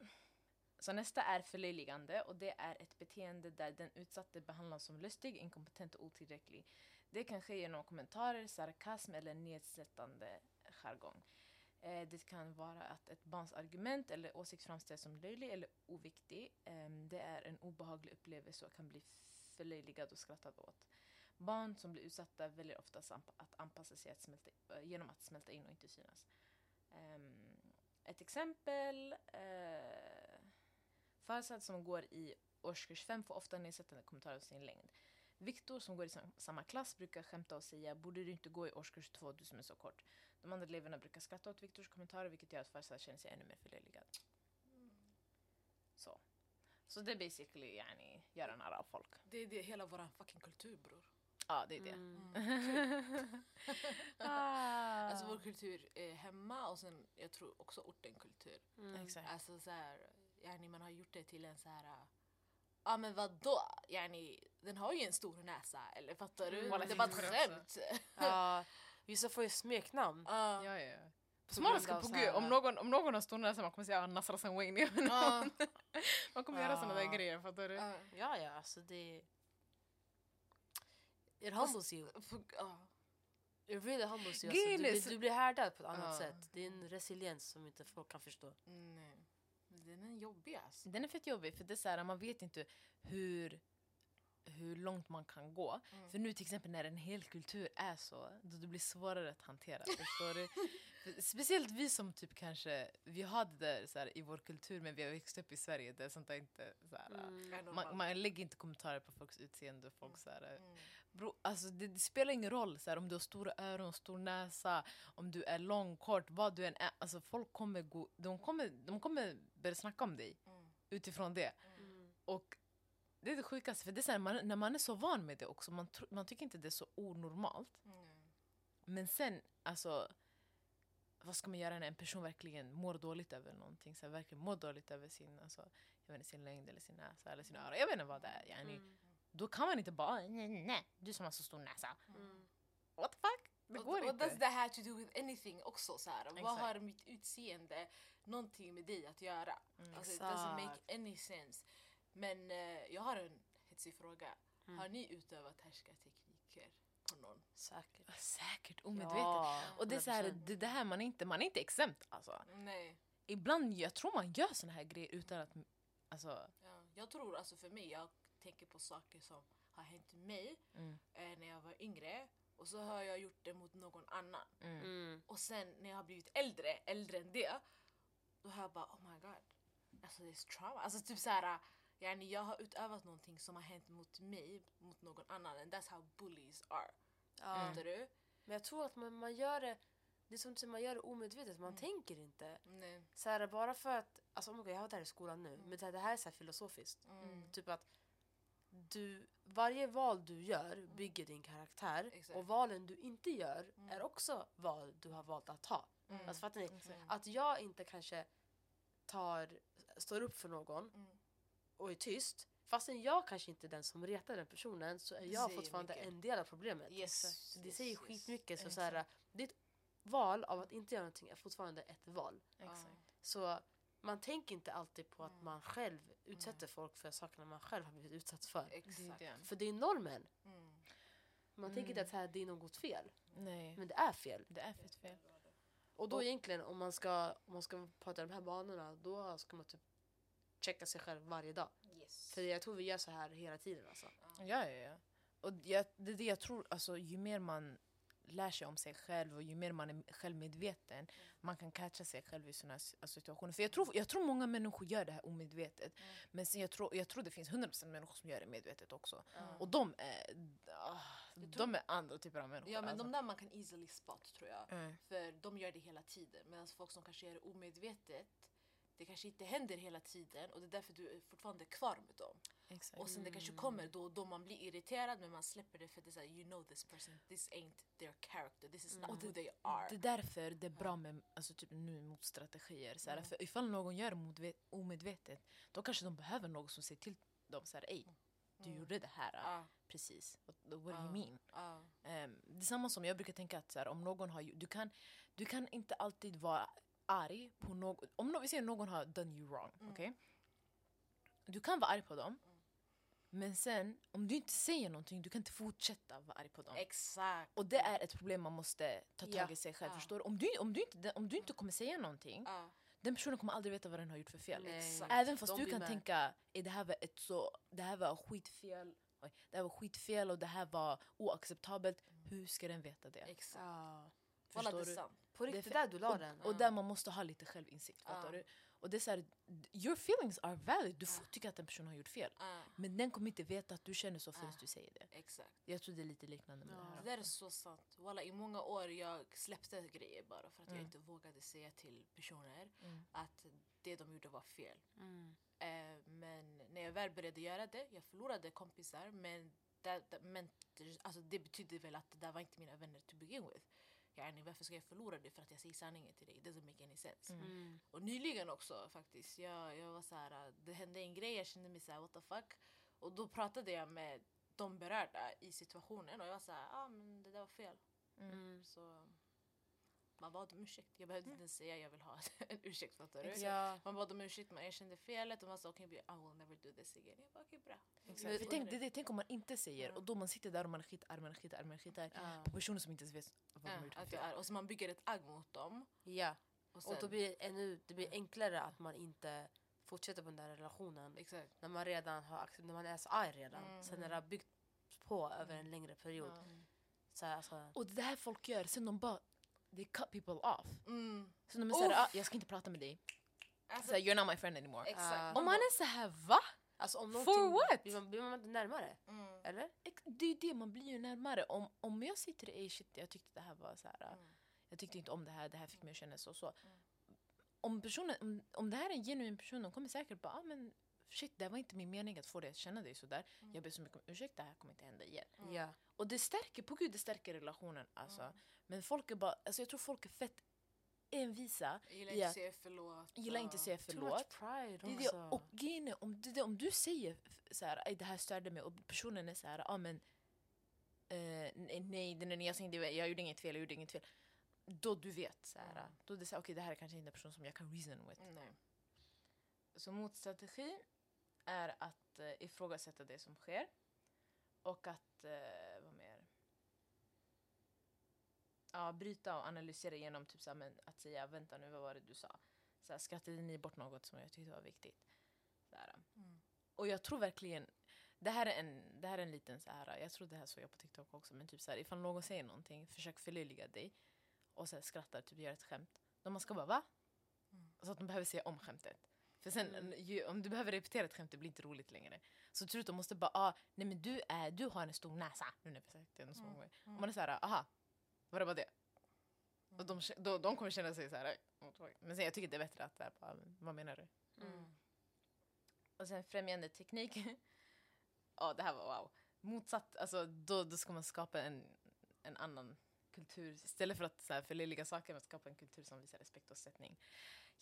Så nästa är förlöjligande och det är ett beteende där den utsatte behandlas som lustig, inkompetent och otillräcklig. Det kan ske genom kommentarer, sarkasm eller nedsättande jargong. Eh, det kan vara att ett barns argument eller åsikt framställs som löjlig eller oviktig. Ehm, det är en obehaglig upplevelse och kan bli förlöjligad och skrattad åt. Barn som blir utsatta väljer oftast att anpassa sig att smälta, eh, genom att smälta in och inte synas. Ehm, ett exempel. Uh, Farsad som går i årskurs 5 får ofta nedsättande kommentarer om sin längd. Viktor som går i sam- samma klass brukar skämta och säga “borde du inte gå i årskurs 2 du som är så kort”. De andra eleverna brukar skratta åt Viktors kommentarer vilket gör att Farsad känner sig ännu mer förlöjligad. Så. Så det är basically yani, göra narr av folk. Det är det hela våran fucking kultur bror. Ja, det är det. Mm. ah. Alltså vår kultur är hemma och sen jag tror också ortenkultur. Mm. Exakt. Alltså så här, yani man har gjort det till en så här. Ja ah, men vadå? Yani, den har ju en stor näsa eller fattar du? Mm. Det bara ett Walla, skämt. Ja, vissa får ju smeknamn. Ja. Ja, ja, Somaliska på gud, så om någon, om någon har stor näsa man kommer säga Nasra San Wayne. Ja. man kommer göra såna där grejer, fattar du? Ja. Ja, ja, alltså det... It humbles you. It really humbles you. Alltså, du, så- du blir härdad på ett annat sätt. Det är en resiliens som inte folk kan förstå. Nej. Men Den är jobbig alltså. Den är fett jobbig för det är så här, man vet inte hur, hur långt man kan gå. Mm. För nu till exempel när en hel kultur är så, då det blir svårare att hantera. förstår du? Speciellt vi som typ kanske, vi har det där så här, i vår kultur men vi har växt upp i Sverige där sånt där inte så här, Mm. man, man lägger inte kommentarer på folks utseende och folk så här, Mm. Bro, alltså det, det spelar ingen roll så här, om du har stora öron, stor näsa, om du är lång, kort, vad du än är. Alltså folk kommer, gå, de kommer, de kommer börja snacka om dig Mm. utifrån det. Mm. Och det är det sjukaste, för det är så här, man, när man är så van med det också, man, man tycker inte det är så onormalt. Mm. Men sen, alltså, vad ska man göra när en person verkligen mår dåligt över någonting? Så här, verkligen mår dåligt över sin, alltså, jag vet inte, sin längd eller sin näsa eller sina öron. Jag vet inte vad det är. Yani. Mm. Då kan man inte bara nej, nej, du som har så stor näsa. Mm. What the fuck? Det What, går what does inte. that have to do with anything också? Så här, vad har mitt utseende någonting med dig att göra? Mm. Alltså, it doesn't make any sense. Men eh, jag har en hetsig fråga. Mm. Har ni utövat härskartekniker på någon? Säkert. Säkert omedvetet. Ja, Och det är så här, 100%. det, det här man är inte, man är inte exempt alltså. Nej. Ibland, jag tror man gör såna här grejer utan att, alltså, Ja, jag tror alltså för mig, jag tänker på saker som har hänt mig Mm. eh, när jag var yngre och så har jag gjort det mot någon annan. mm. Mm. Och sen när jag har blivit äldre, äldre än det, då har jag bara oh my god. Alltså det är trauma. Alltså typ såhär, yani, jag har utövat någonting som har hänt mot mig, mot någon annan. And that's how bullies are. Ja. Fattar du? Men jag tror att man, man gör det det är som att man gör det omedvetet, man Mm. tänker inte. Nej. Så här, bara för att, alltså oh God, jag har det här i skolan nu, men det här, det här är så här filosofiskt. Mm. Typ att du, varje val du gör bygger din karaktär Exakt. och valen du inte gör Mm. är också val du har valt att ta. Mm. Alltså fattar ni? Exakt. Att jag inte kanske tar, står upp för någon Mm. och är tyst fastän jag kanske inte är den som retar den personen så är Det jag fortfarande mycket. en del av problemet. Yes. Det yes, säger yes. skitmycket. Så, så ditt val av att inte göra någonting är fortfarande ett val. Exakt. Så man tänker inte alltid på att Mm. man själv utsätter folk för sakerna man själv har blivit utsatt för. Det Exakt. det. För det är normen. Mm. Man tänker inte att så här, det är något fel. Nej, Men det är fel. det är fett fel. Och då Och- egentligen om man ska, om man ska prata de här banorna då ska man typ checka sig själv varje dag. Yes. För jag tror vi gör så här hela tiden alltså. Ja, ja, ja. Och jag, det är det jag tror, alltså, ju mer man lär sig om sig själv och ju mer man är självmedveten, man kan catcha sig själv i såna här situationer. För jag tror, jag tror många människor gör det här omedvetet. Mm. Men sen jag, tror, jag tror det finns 100% människor som gör det medvetet också. Mm. Och de är, tror- de är andra typer av människor. Ja men alltså. de där man kan easily spot tror jag. Mm. För de gör det hela tiden. Medan folk som kanske gör det omedvetet, det kanske inte händer hela tiden och det är därför du är fortfarande kvar med dem. Exakt. Och sen det kanske kommer då och då man blir irriterad men man släpper det för det är såhär you know this person, this ain't their character, this is not who they are. Det är därför det är bra med alltså, typ, nu motstrategier. Så här, Mm. För ifall någon gör det omedvetet, då kanske de behöver någon som säger till dem så här, Ey, du Mm. gjorde det här. Ja, Precis. What, what do Ja. you mean? ja. Um, det är samma som jag brukar tänka att så här, om någon har du kan, du kan inte alltid vara arg på någon. Om no, vi säger någon har done you wrong, Mm. okej? Du kan vara arg på dem. Men sen, om du inte säger någonting, du kan inte fortsätta vara arg på dem. Exakt. Och det är ett problem man måste ta tag Ja. i sig själv. Ja. Förstår du? Om, du, om, du inte, om du inte kommer säga någonting, Ja, den personen kommer aldrig veta vad den har gjort för fel. Nej. Exakt. Även fast De du kan med. tänka "Ey, det här var ett så, det här var skitfel, oj, det här var skitfel och det här var oacceptabelt. Hur ska den veta det? exakt. Det Förstår är du? sant. På Det är riktigt, där du la och, den. och där man måste ha lite självinsikt. Fattar du? Och det är så här, your feelings are valid. Du får tycka att en person har gjort fel. Men den kommer inte veta att du känner så förrän du säger det. exakt. Jag tror det är lite liknande med det här. Det där är så sant. Walla, I många år jag släppte grejer bara för att jag Mm. inte vågade säga till personer Mm. att det de gjorde var fel. Mm. Eh, men när jag väl började göra det, jag förlorade kompisar men det, det, men, alltså, det betydde väl att det där var inte mina vänner to begin with. Yani, varför ska jag förlora det för att jag säger sanningen till dig? It doesn't make any sense. Mm. Mm. Och nyligen också faktiskt, jag, jag var så här, det hände en grej, jag kände mig så här, what the fuck. Och då pratade jag med de berörda i situationen och jag var så här, ah, men det där var fel. Mm. Så man bad om ursäkt. Jag behövde inte ens säga jag vill ha en ursäkt fattar du? Ja. Man bad om ursäkt, man erkände felet och man sa okej okay, I will never do this again. Jag bara okej bra. Exakt. För tänk, det, det, tänk om man inte säger och då man sitter där och man är skitarg, man är skitarg, man är skitarg Ja. på personer som inte ens vet vad de har gjort för fel. är, och så man bygger ett agg mot dem. ja. Och, sen, Och då blir det, ännu, det blir enklare att man inte fortsätter på den där relationen Exakt. när man redan har när man är så arg redan. Mm. Sen när det har byggt på över en längre period. Ja. Så alltså, Och det här folk gör, sen de bara they cut people off. Mm. Så de är såhär, ah, jag ska inte prata med dig. Alltså, Så här, You're not my friend anymore. exakt. Och man är så här, va? alltså om For what? Blir man, blir man inte närmare? Mm. Eller? Det är det, man blir ju närmare. Om, om jag till dig, "Ey, shit, jag tyckte det här var så här. Mm. jag tyckte inte om det här, det här fick mig att känna så och så. Mm. Om, personen, om, om det här är en genuin person, de kommer säkert bara, ah, men shit, det var inte min mening att få dig att känna dig sådär. Mm. Jag ber så mycket om ursäkt, det här kommer inte hända igen. Mm. Ja. Och det stärker, på gud det stärker relationen alltså. Mm. Men folk är bara, alltså jag tror folk är fett envisa. Jag gillar inte att säga förlåt. Gillar inte att säga Too förlåt. much pride Det är det, och grejen om, det, om du säger så här, "Aj, det här störde mig och personen är så här, ja men eh, nej, nej, jag, inte- jag gjorde inget fel, jag gjorde inget fel. Då du vet, så här, Mm. då är det så här, okej det här är kanske inte en person som jag kan reason with. Nej. Så motstrategi är att eh, ifrågasätta det som sker och att, eh, vad mer? Ja, bryta och analysera genom typ så här, men att säga vänta nu, vad var det du sa? Så här, skrattade ni bort något som jag tyckte var viktigt? Så här. Mm. Och jag tror verkligen, det här är en, det här är en liten så här, jag tror det här såg jag på TikTok också, men typ så här, ifall någon säger någonting, försök förlöjliga dig och här, skrattar, typ gör ett skämt. Då man ska bara va? Mm. Så att de behöver säga om skämtet. För sen Mm. ju, om du behöver repetera ett skämt, det blir inte roligt längre. Så till slut de måste bara, ah, nej men du, är, du har en stor näsa. Nu när vi sagt det en så många gånger. Och man är såhär, aha, var det bara det? Och de, då, de kommer känna sig så här. Men sen, jag tycker det är bättre att, där, bara, vad menar du? Mm. Och sen främjande teknik. Ja, det här var wow. Motsatt, alltså då, då ska man skapa en, en annan kultur. Istället för att så här, förlöjliga saker, men skapa en kultur som visar respekt och sättning.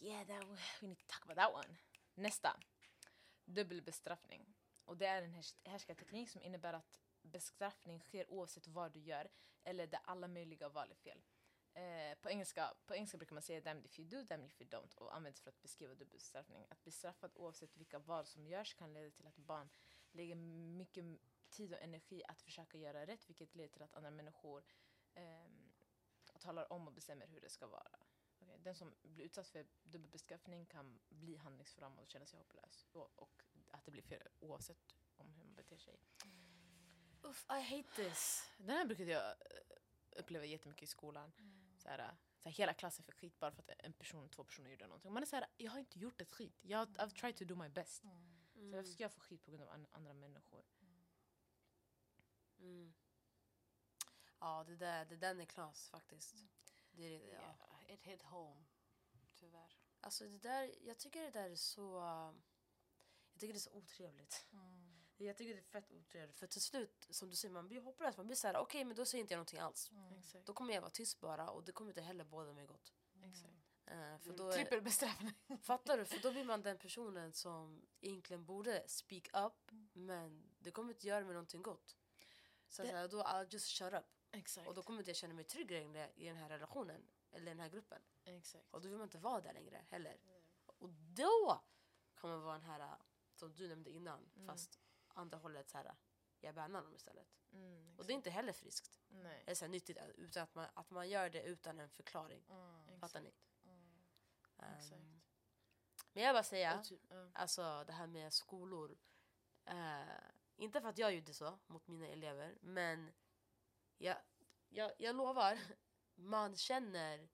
Yeah, that, we need to talk about that one. Nästa. Dubbelbestraffning. Och det är en härs- härskarteknik som innebär att bestraffning sker oavsett vad du gör eller där alla möjliga val är fel. Eh, på, engelska, på engelska brukar man säga damned if you do, damned if you don't och används för att beskriva dubbelbestraffning. Att bli straffad oavsett vilka val som görs kan leda till att barn lägger mycket tid och energi att försöka göra rätt vilket leder till att andra människor eh, talar om och bestämmer hur det ska vara. Den som blir utsatt för dubbelbestraffning kan bli handlingsförlamad och känna sig hopplös. Och, och att det blir fel oavsett om hur man beter sig. Uff, I hate this. Den här brukade jag eh, uppleva jättemycket i skolan. Så här, så här, hela klassen fick skit bara för att en person, två personer gjorde någonting. Man är så här, jag har inte gjort ett skit. Jag, har- I've tried to do my best. Så Mm. varför ska jag få skit på grund av an- andra människor? Mm. Ja, det där, det där är knas faktiskt. Det är, det, ja. It hit home. Tyvärr. Alltså det där, jag tycker det där är så... Jag tycker det är så otrevligt. Jag tycker det är fett otrevligt. För till slut, som du säger, man blir hopplös. Man blir såhär, okej men då säger inte jag någonting alls. Exakt. Då kommer jag vara tyst bara och det kommer inte heller båda mig gott. Eh, för då är, Trippelbestraffning. fattar du? För då blir man den personen som egentligen borde speak up men det kommer inte göra mig någonting gott. Så, Det- så här, då I'll just shut up. Exakt. Och då kommer inte jag känna mig trygg längre i den här relationen eller den här gruppen. Exakt. Och då vill man inte vara där längre heller. Och då kommer man vara den här som du nämnde innan fast andra hållet så här jag bannar dem istället. Mm, Och det är inte heller friskt. Nej. Eller så här nyttigt utan att man, att man gör det utan en förklaring. Fattar ni? Exakt. Ehm, men jag vill bara säga, typ, ja. alltså det här med skolor. Eh, inte för att jag gjorde så mot mina elever, men jag, jag, jag lovar, man känner,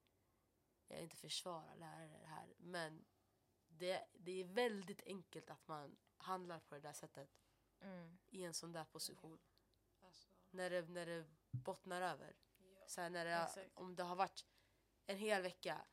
jag inte försvarar lärare här, men det, det är väldigt enkelt att man handlar på det där sättet Mm. i en sån där position. Alltså, När det, när det bottnar över. ja. Så här, när det, Exakt. om det har varit en hel vecka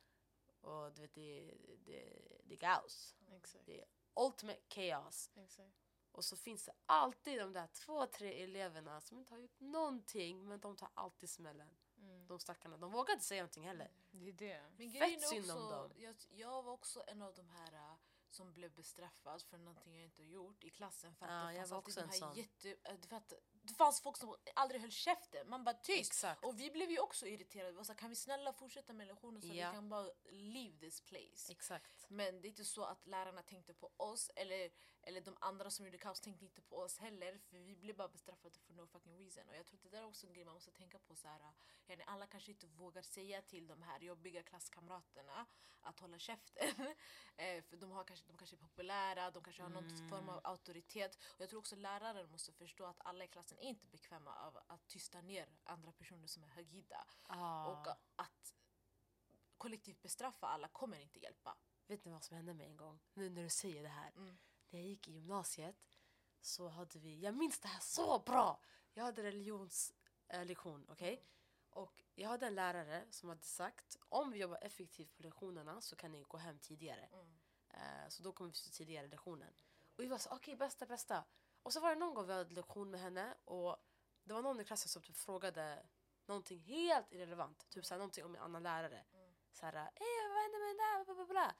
och du vet, det, det, det är kaos. Exakt. Det är ultimate chaos. Exakt. Och så finns det alltid de där två, tre eleverna som inte har gjort någonting men de tar alltid smällen. Mm. De stackarna. De vågar inte säga någonting heller. Det är det. Men Fett är synd om också, dem. jag, jag var också en av de här äh, som blev bestraffad för någonting jag inte gjort i klassen. För att Ja, det jag fanns alltid också de här sån. jätte, äh, för att det fanns folk som aldrig höll käften. Man bara tyst. Exakt. Och vi blev ju också irriterade. Vi var så kan vi snälla fortsätta med lektionen så Ja. vi kan bara leave this place. Exakt. Men det är inte så att lärarna tänkte på oss eller, eller de andra som gjorde kaos tänkte inte på oss heller för vi blev bara bestraffade för no fucking reason. Och jag tror att det där är också en grej man måste tänka på. Så här, alla kanske inte vågar säga till de här jobbiga klasskamraterna att hålla käften. eh, för de, har kanske, de kanske är populära, de kanske har någon form av auktoritet. Och jag tror också läraren måste förstå att alla i klassen är inte bekväma av att tysta ner andra personer som är högljudda. Ah. Och att kollektivt bestraffa alla kommer inte hjälpa. Vet ni vad som hände mig en gång? Nu när du säger det här. Mm. När jag gick i gymnasiet så hade vi, jag minns det här så bra! Jag hade religionslektion, okej? Och jag hade en lärare som hade sagt om vi jobbar effektivt på lektionerna så kan ni gå hem tidigare. Mm. Eh, så då kommer vi tidigare lektionen. Och vi var så okej bästa bästa. Och så var det någon gång vi hade lektion med henne och det var någon i klassen som typ frågade någonting helt irrelevant. Typ såhär någonting om en annan lärare. så här, Ey, vad hände med den där? Bla, bla, bla.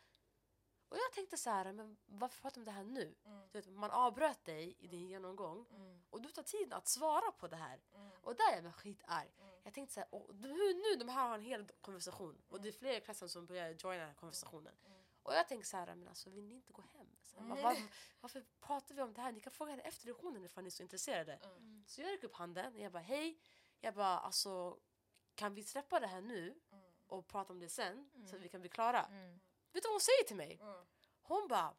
Och jag tänkte så här, men varför pratar vi om det här nu? Mm. Du vet, man avbröt dig i din genomgång Mm. och du tar tid att svara på det här. Mm. Och där är jag skitarg. Mm. Jag tänkte så här, och du- hur nu? De här har en hel konversation och det är fler i klassen som börjar joina den här konversationen. Mm. Och jag tänker så här, men alltså vill ni inte gå hem? Så här, var, var, varför pratar vi om det här? Ni kan fråga henne efter lektionen ifall ni är så intresserade. Mm. Så jag räcker upp handen och jag bara hej. Jag bara alltså kan vi släppa det här nu Mm. och prata om det sen så att vi kan bli klara? Mm. Vet du vad hon säger till mig? Mm. Hon bara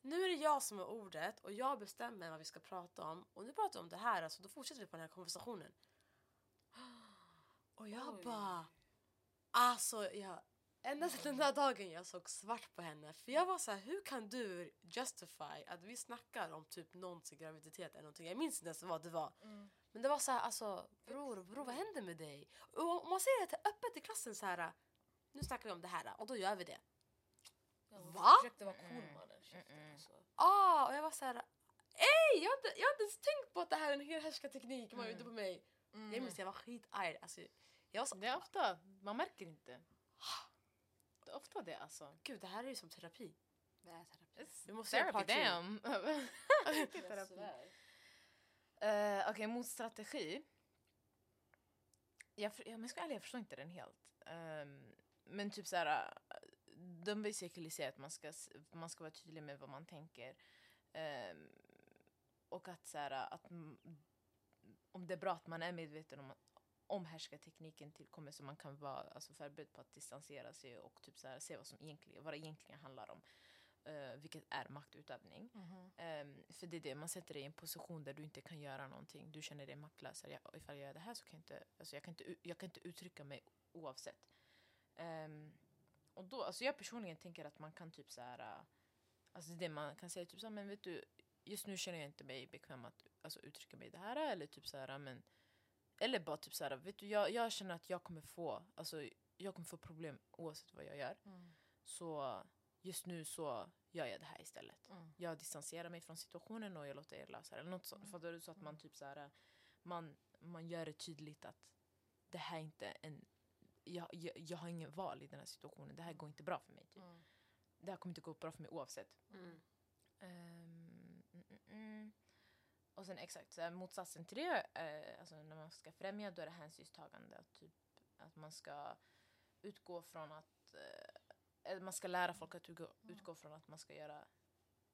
nu är det jag som har ordet och jag bestämmer vad vi ska prata om och nu pratar vi om det här alltså då fortsätter vi på den här konversationen. Och jag Oj. bara alltså jag Ända sedan den där dagen jag såg svart på henne. För jag var så här, hur kan du justify att vi snackar om typ någons graviditet eller någonting. Jag minns inte ens vad det var. Mm. Men det var så här, alltså bror, bror vad händer med dig? Och om man säger det öppet i klassen så här, nu snackar vi om det här och då gör vi det. Ja, Va? försökte vara cool mannen. Mm. alltså. Ah, och jag var så här, ej, jag har, inte, jag har inte ens tänkt på att det här är en hel härskarteknik man är ute på mig. Mm. Jag minns jag var skitarg. Alltså, jag var så, Det är ofta, man märker inte. Ofta det alltså. gud det här är ju som terapi. Det är terapi. Vi måste göra part two. Jag svär. Uh, Okej, motstrategi. Jag, för- ja, men jag ska vara ärlig, jag förstår inte den helt. Ehm, men typ såhär, de basically säger att man ska, s- man ska vara tydlig med vad man tänker. Ehm, och att såhär, att m- om det är bra att man är medveten om, om härskartekniken tillkommer så man kan vara alltså, förberedd på att distansera sig och typ såhär, se vad, som egentligen, vad det egentligen handlar om. Eh, vilket är maktutövning. Mhm. Ehm, för det är det, man sätter dig i en position där du inte kan göra någonting. Du känner dig maktlös. Jag, ifall jag gör det här så kan jag inte, alltså jag kan inte, jag kan inte uttrycka mig oavsett. Ehm, och då, alltså jag personligen tänker att man kan typ så här, alltså det man kan säga typ så här, men vet du, just nu känner jag inte mig bekväm att alltså, uttrycka mig i det här eller typ så här, men eller bara typ så här, vet du, jag, jag känner att jag kommer få, alltså jag kommer få problem oavsett vad jag gör. Mm. Så just nu så gör jag det här istället Mm. jag distanserar mig från situationen och jag låter er lösa det. Eller något sånt. Fattar du? Så att man typ så här, man, man gör det tydligt att det här är inte en... Jag, jag, jag har ingen val i den här situationen. Det här går inte bra för mig. Typ. Mm. Det här kommer inte gå bra för mig oavsett. Mm. Ehm, mm, mm, mm. Och sen exakt, så här, motsatsen till det, eh, alltså när man ska främja då är det hänsynstagande. Att, typ, att man ska utgå från att eh, man ska lära folk att utgå, utgå från att man ska göra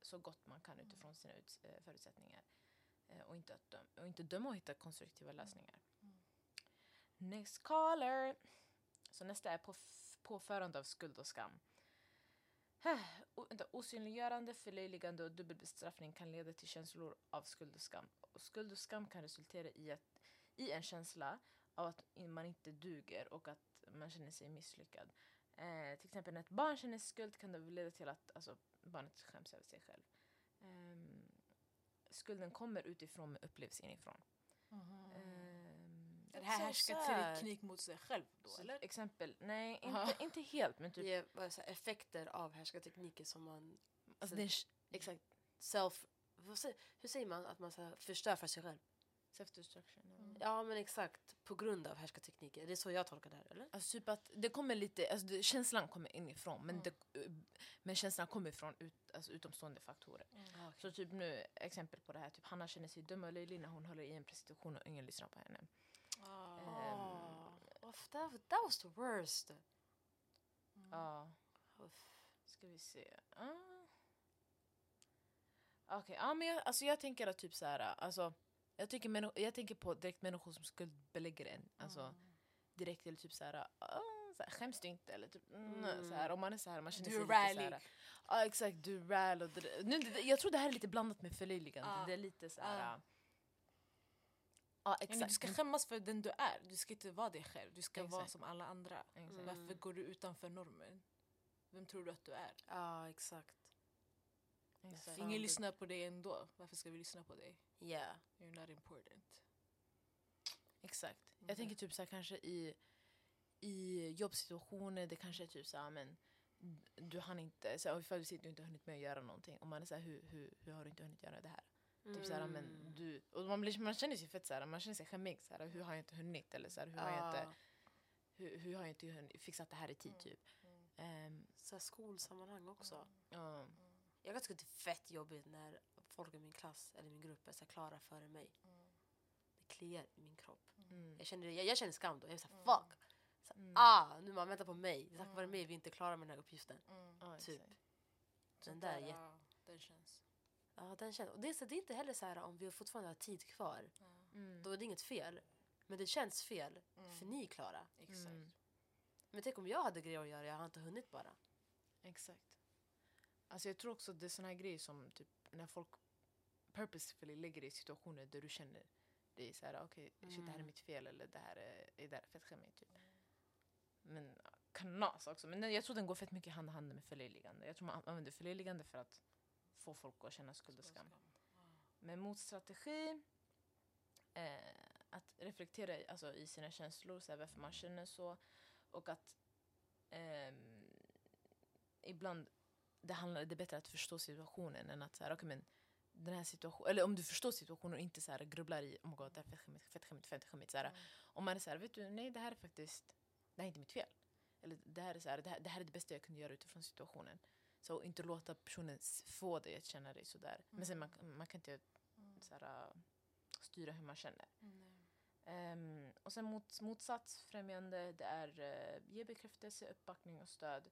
så gott man kan utifrån sina ut, eh, förutsättningar. Eh, och, inte att döm, och inte döma och hitta konstruktiva lösningar. Mm. Next caller! Så nästa är på påförande av skuld och skam. Vänta, osynliggörande, förlöjligande och dubbelbestraffning kan leda till känslor av skuld och skam. Och skuld och skam kan resultera i, att, i en känsla av att man inte duger och att man känner sig misslyckad. Eh, till exempel när ett barn känner skuld kan det leda till att alltså, barnet skäms över sig själv. Eh, skulden kommer utifrån men upplevs inifrån. Mhm. Det här Så härskarteknik mot sig själv då så eller? Exempel, nej Aha. inte, inte helt men typ Det är bara så här effekter av härskartekniker som man alltså, det är exakt self... säger- Hur säger man att man så här, förstör för sig själv? self-destruction. Mm. Ja men exakt, på grund av härskartekniker. Det är så jag tolkar det här eller? Alltså typ att det kommer lite, alltså det, känslan kommer inifrån men, Mm. det, men känslan kommer från ut, alltså utomstående faktorer. Ah, Så typ nu, exempel på det här, typ Hanna känner sig dum och löjlig när hon håller i en presentation och ingen lyssnar på henne. Oh, that, that was the worst. Mm. Ja, Uff. ska vi se. Ah. Okej, ja men jag, alltså jag tänker att typ så här, alltså jag, tycker jag tänker på direkt människor som skuldbelägger en. Alltså Mm. direkt eller typ så här, ah, så här skäms du inte? Eller typ, mm. Mm. så här, om man är så här, man känner Du sig är lite så här, Ja exakt, du där. nu, Jag tror det här är lite blandat med förlöjligande. Ja. Det är lite så här. Ja. Ja men exakt. du ska skämmas för den du är. Du ska inte vara dig själv. Du ska vara Exakt. som alla andra. Mm. Varför går du utanför normen? Vem tror du att du är? Ja exakt. exakt. Ingen lyssnar på dig ändå. Varför ska vi lyssna på dig? Yeah. You're not important. Exakt. Mm. Jag tänker typ så här, kanske i, i jobbsituationer, det kanske är typ så här, men du hann inte, så här, ifall du sitter och inte hunnit med att göra någonting. Och man är så här, hur, hur, hur har du inte hunnit göra det här? Typ så här, Mm. men du, och man, blir, man känner sig fett så här, man känner sig skämmig. Så här, hur har jag inte hunnit? Eller så här, hur har jag inte, hur, hur har jag inte hunnit- fixat det här i tid typ. Ehm, Så skolsammanhang också. ja. Jag kan tycka att det är fett jobbigt när folk i min klass eller min grupp är så klara före mig. Det kliar i min kropp. Mm. Jag känner, jag, jag känner skam då. Jag är såhär fuck. Så, Ah, nu man väntar på mig. Det är tack vare mig vi inte är klara med den här uppgiften. Typ. Den där ja, den känns. Ja, den känns. Och det, är så, det är inte heller så här om vi fortfarande har tid kvar. Mm. Då är det inget fel. Men det känns fel. För ni är klara. Exakt. Mm. Men tänk om jag hade grejer att göra, jag har inte hunnit bara. Exakt. Alltså jag tror också att det är såna här grejer som typ när folk purposefully lägger dig i situationer där du känner dig så här, okej, shit det här är Mm. mitt fel eller det här är, är där fett skämmigt typ. Men kanas också. Men jag tror den går fett mycket hand i hand med förlöjligande. Jag tror man använder förlöjligande för att få folk att känna skuld och skam. Men motstrategi, eh, att reflektera alltså, i sina känslor, så här, varför man känner så. Och att ehm, ibland det, handlar, det är bättre att förstå situationen än att så här, okay, men den här situationen, eller om du förstår situationen och inte så här, grubblar i oh my god, det här är fett skämmigt, fett skämmigt, fett skämmigt. Så här, Om man är så här, vet du, nej det här är faktiskt, det här är inte mitt fel. Eller det här är, så här, det här, det här är det bästa jag kunde göra utifrån situationen. Så inte låta personen få dig att känna dig sådär. Men sen man, man kan inte så här, äh, styra hur man känner. Ehm, och sen mot, motsatsfrämjande, det är uh, ge bekräftelse, uppbackning och stöd.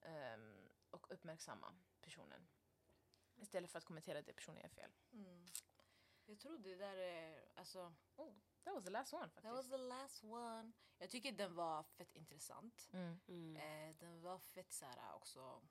ehm, och uppmärksamma personen. Istället för att kommentera det personen gör fel. Mm. Jag tror det där är... Alltså, Oh, that was the last one faktiskt. that was the last one. Jag tycker den var fett intressant. Mm. Mm. Eh, den var fett så här också...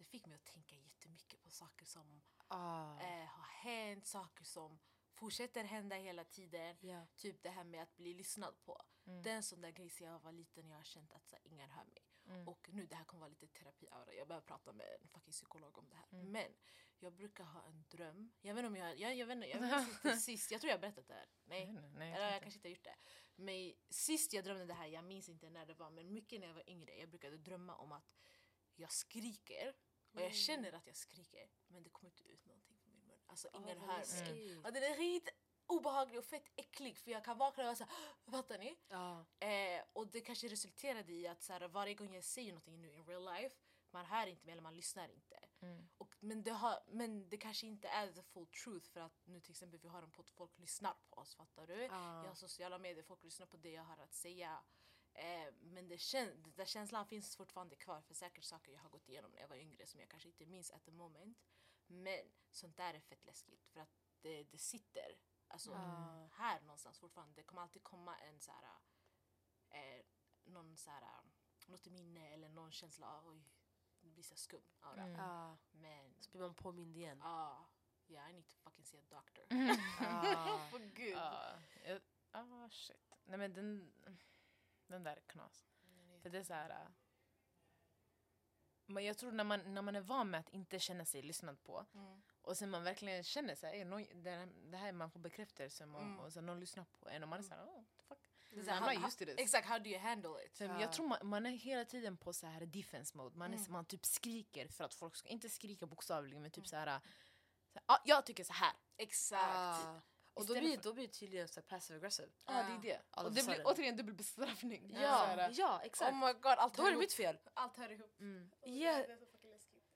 Det fick mig att tänka jättemycket på saker som Ah. eh, har hänt, saker som fortsätter hända hela tiden. Ja. Typ det här med att bli lyssnad på. Mm. Det är en sån där grej sen jag var liten jag har känt att så ingen hör mig. Mm. Och nu det här kommer vara lite terapiaura. Jag behöver prata med en fucking psykolog om det här. Mm. Men jag brukar ha en dröm. Jag vet inte om jag... Jag, jag, vet, inte, jag inte sist. Jag tror jag har berättat det här. Nej. Vet inte, nej, Eller jag tror kanske inte har gjort det. Men sist jag drömde det här, jag minns inte när det var, men mycket när jag var yngre. Jag brukade drömma om att jag skriker. Och jag känner att jag skriker, men det kommer inte ut någonting från min mun. Alltså ingen hör mig. Ja, den är riktigt obehaglig och fett äcklig för jag kan vakna och vara såhär, fattar ni? Ja. Eh, och det kanske resulterade i att så här, varje gång jag säger någonting nu in real life, man hör inte mig eller man lyssnar inte. Mm. Och, men, det har, men det kanske inte är the full truth för att nu till exempel vi har en podd, folk lyssnar på oss, fattar du? Ja. Jag har sociala medier, folk lyssnar på det jag har att säga. Eh, men det kän, den där känslan finns fortfarande kvar för säkert saker jag har gått igenom när jag var yngre som jag kanske inte minns at the moment. Men sånt där är fett läskigt för att det, det sitter alltså, Ja. här någonstans fortfarande. Det kommer alltid komma en så här, eh, någon så här, något minne eller någon känsla av oj, det blir så skum aura. Mm. Ja. Men Så blir man påmind igen. ah, yeah I need to fucking see a doctor. Ah. För gud. Ja, jag- ah, shit. Nej men den, den där är knas. För det är så här... Men jag tror när man, när man är van med att inte känna sig lyssnad på Mm. och sen man verkligen känner sig, någon, det, här- det här man får bekräftelse och, Mm. och sen någon lyssnar på en och man är såhär, oh, the fuck. Är så här, used to this. Exakt, how do you handle it? Så Ja. Jag tror man, man är hela tiden på så här defense mode. Man, är, Mm. man typ skriker för att folk ska, inte skrika bokstavligen men typ så här. Så här ah, jag tycker så här. Exakt. Ah. Och då blir, för- då blir det tydligen så passive aggressive. Ja, det är det. All Och det blir återigen dubbel bestraffning. Ja, ja exakt. Oh my god, allt då är det mitt fel. Allt hör ihop. mm. Ja.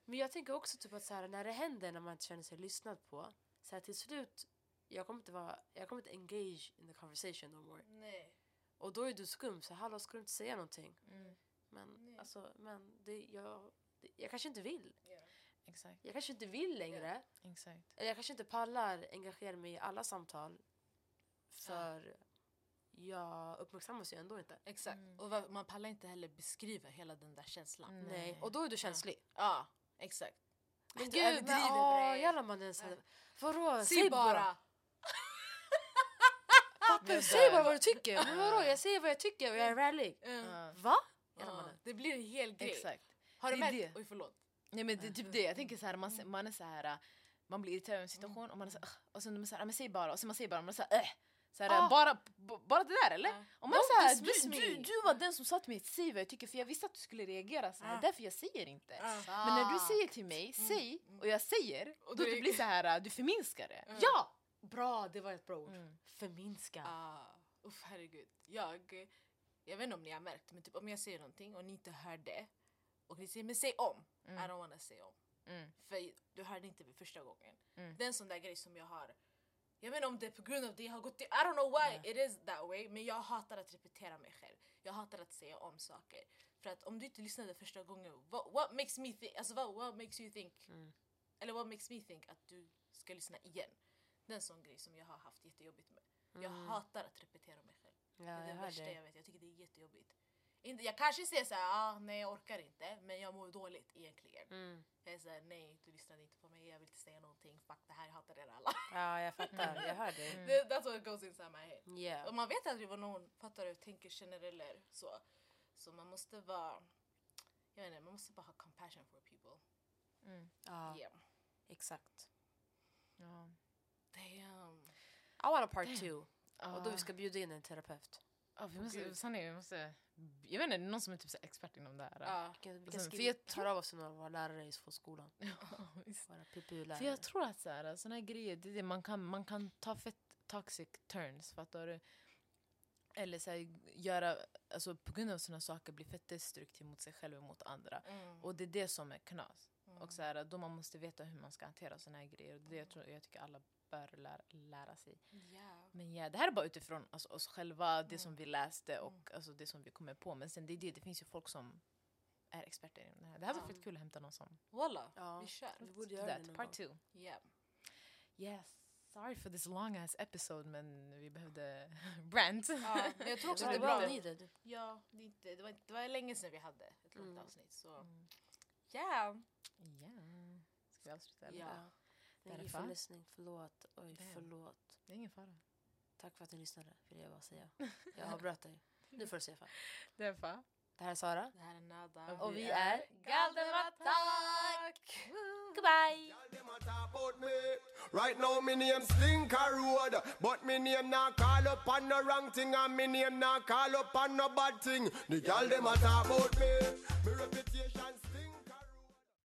Men jag tänker också typ att så här, när det händer när man inte känner sig lyssnad på. Så här, till slut, jag kommer inte vara, jag kommer inte engage in the conversation no more. Nej. Och då är du skum, så hallå ska du inte säga någonting? Mm. Men Nej. alltså, men det, jag, det, jag kanske inte vill. Exakt, Jag kanske inte vill längre. exakt. Eller jag kanske inte pallar engagera mig i alla samtal. För jag uppmärksammas ju ändå inte. Exakt. Mm. Och man pallar inte heller beskriva hela den där känslan. Mm. Nej. Och då är du känslig. Ja, exakt. Men du gud, men åh, jävlar man den såhär, vadå? Säg bara! Papper, säg bara vad du tycker. Men vadå, jag säger vad jag tycker och jag är rallig. Mm. Ja, Va? Ja, mannen. det blir en hel grej. exakt. Har du märkt? Oj förlåt. Nej men det är typ det, jag tänker så här, man, man är så här, äh, man blir irriterad över en situation och man är så här, "Ugh." och sen man "Ah, men säg bara, och sen man säger bara, man är så här, äh. så här, Ah. bara, bara det där eller? Och man är så här, du, du, du var den som sa till mig säga vad jag tycker för jag visste att du skulle reagera så här, Ah. därför jag säger inte. Ja. Men när du säger till mig, säg, och jag säger, Och då det- blir så här, äh, du förminskar det. Mm. Ja! Bra, det var ett bra ord. Mm. Förminska. Ah, uff herregud. Jag, jag vet inte om ni har märkt, men typ om jag säger någonting och ni inte hör det och ni säger men säg om, I don't wanna säga om. Mm. För du hörde inte mig första gången. Mm. Det är en sån där grej som jag har jag vet inte om det är på grund av det jag har gått i, I don't know why it is that way men jag hatar att repetera mig själv. Jag hatar att säga om saker. För att om du inte lyssnade första gången, what, what makes me think, alltså what, what makes you think, Mm. eller what makes me think att du ska lyssna igen? Det är en sån grej som jag har haft jättejobbigt med. Jag hatar att repetera mig själv. Ja, det är det värsta det. jag vet, jag tycker det är jättejobbigt. Inte, jag kanske säger såhär, ah, nej jag orkar inte, men jag mår dåligt egentligen. Mm. Jag är såhär, nej du lyssnade inte på mig, jag vill inte säga någonting, fuck det här, jag hatar er alla. Ja, jag fattar. Jag hör dig. Det- That's what goes inside my head. Yeah. Och man vet aldrig vad någon fattar och tänker, känner eller så. Så man måste vara, jag vet inte, man måste bara ha compassion for people. Mm. Ja, Yeah. exakt. Ja. Damn. I want a part two. Och då Ah. vi ska bjuda in en terapeut. Ja, vi måste, sanningen, vi måste, jag vet inte, någon som är typ så expert inom det här. Ja. Vi kan, skriva, jag höra tror- av oss till några av våra lärare i skolan. Visst. Våra PPU-lärare. För jag tror att så här, såna här grejer, det är det, man, kan, man kan ta fett toxic turns, fattar du? Eller så här, göra, alltså på grund av såna saker bli fett destruktiv mot sig själv och mot andra. Mm. Och det är det som är knas. Mm. Och så här, då man måste veta hur man ska hantera såna här grejer. Och det är det jag, tror, jag tycker alla bör lära, lära sig. Yeah. Men ja, det här är bara utifrån alltså, oss själva, det Mm. som vi läste och Mm. alltså, det som vi kommer på. Men sen det det, det finns ju folk som är experter inom det här. Det här var Ja. fett kul att hämta någon som Walla, Ja. vi kör. Vi borde göra det Part two. Yeah. Yes. Sorry for this long ass episode men vi behövde brand. Ja, men jag tror också Det var bra. Ja, det, inte, det, var, det var länge sedan vi hade ett långt Mm. avsnitt. Så Mm. yeah. Ja. Ska vi avsluta? Ja. You for listening. Förlåt. Oj, Damn. förlåt. Det är ingen fara. Tack för att ni lyssnade, vill jag bara säga. Jag avbröt dig. Nu får du säga fan. Därför. Det här är Sara. Det här är Nada. Och vi är! Goodbye! Dem a talk about me. Right now me name Slinker Road, but me name not call up on no wrong thing, and me name not call up on no bad thing. The y'all dem a talk about me. Me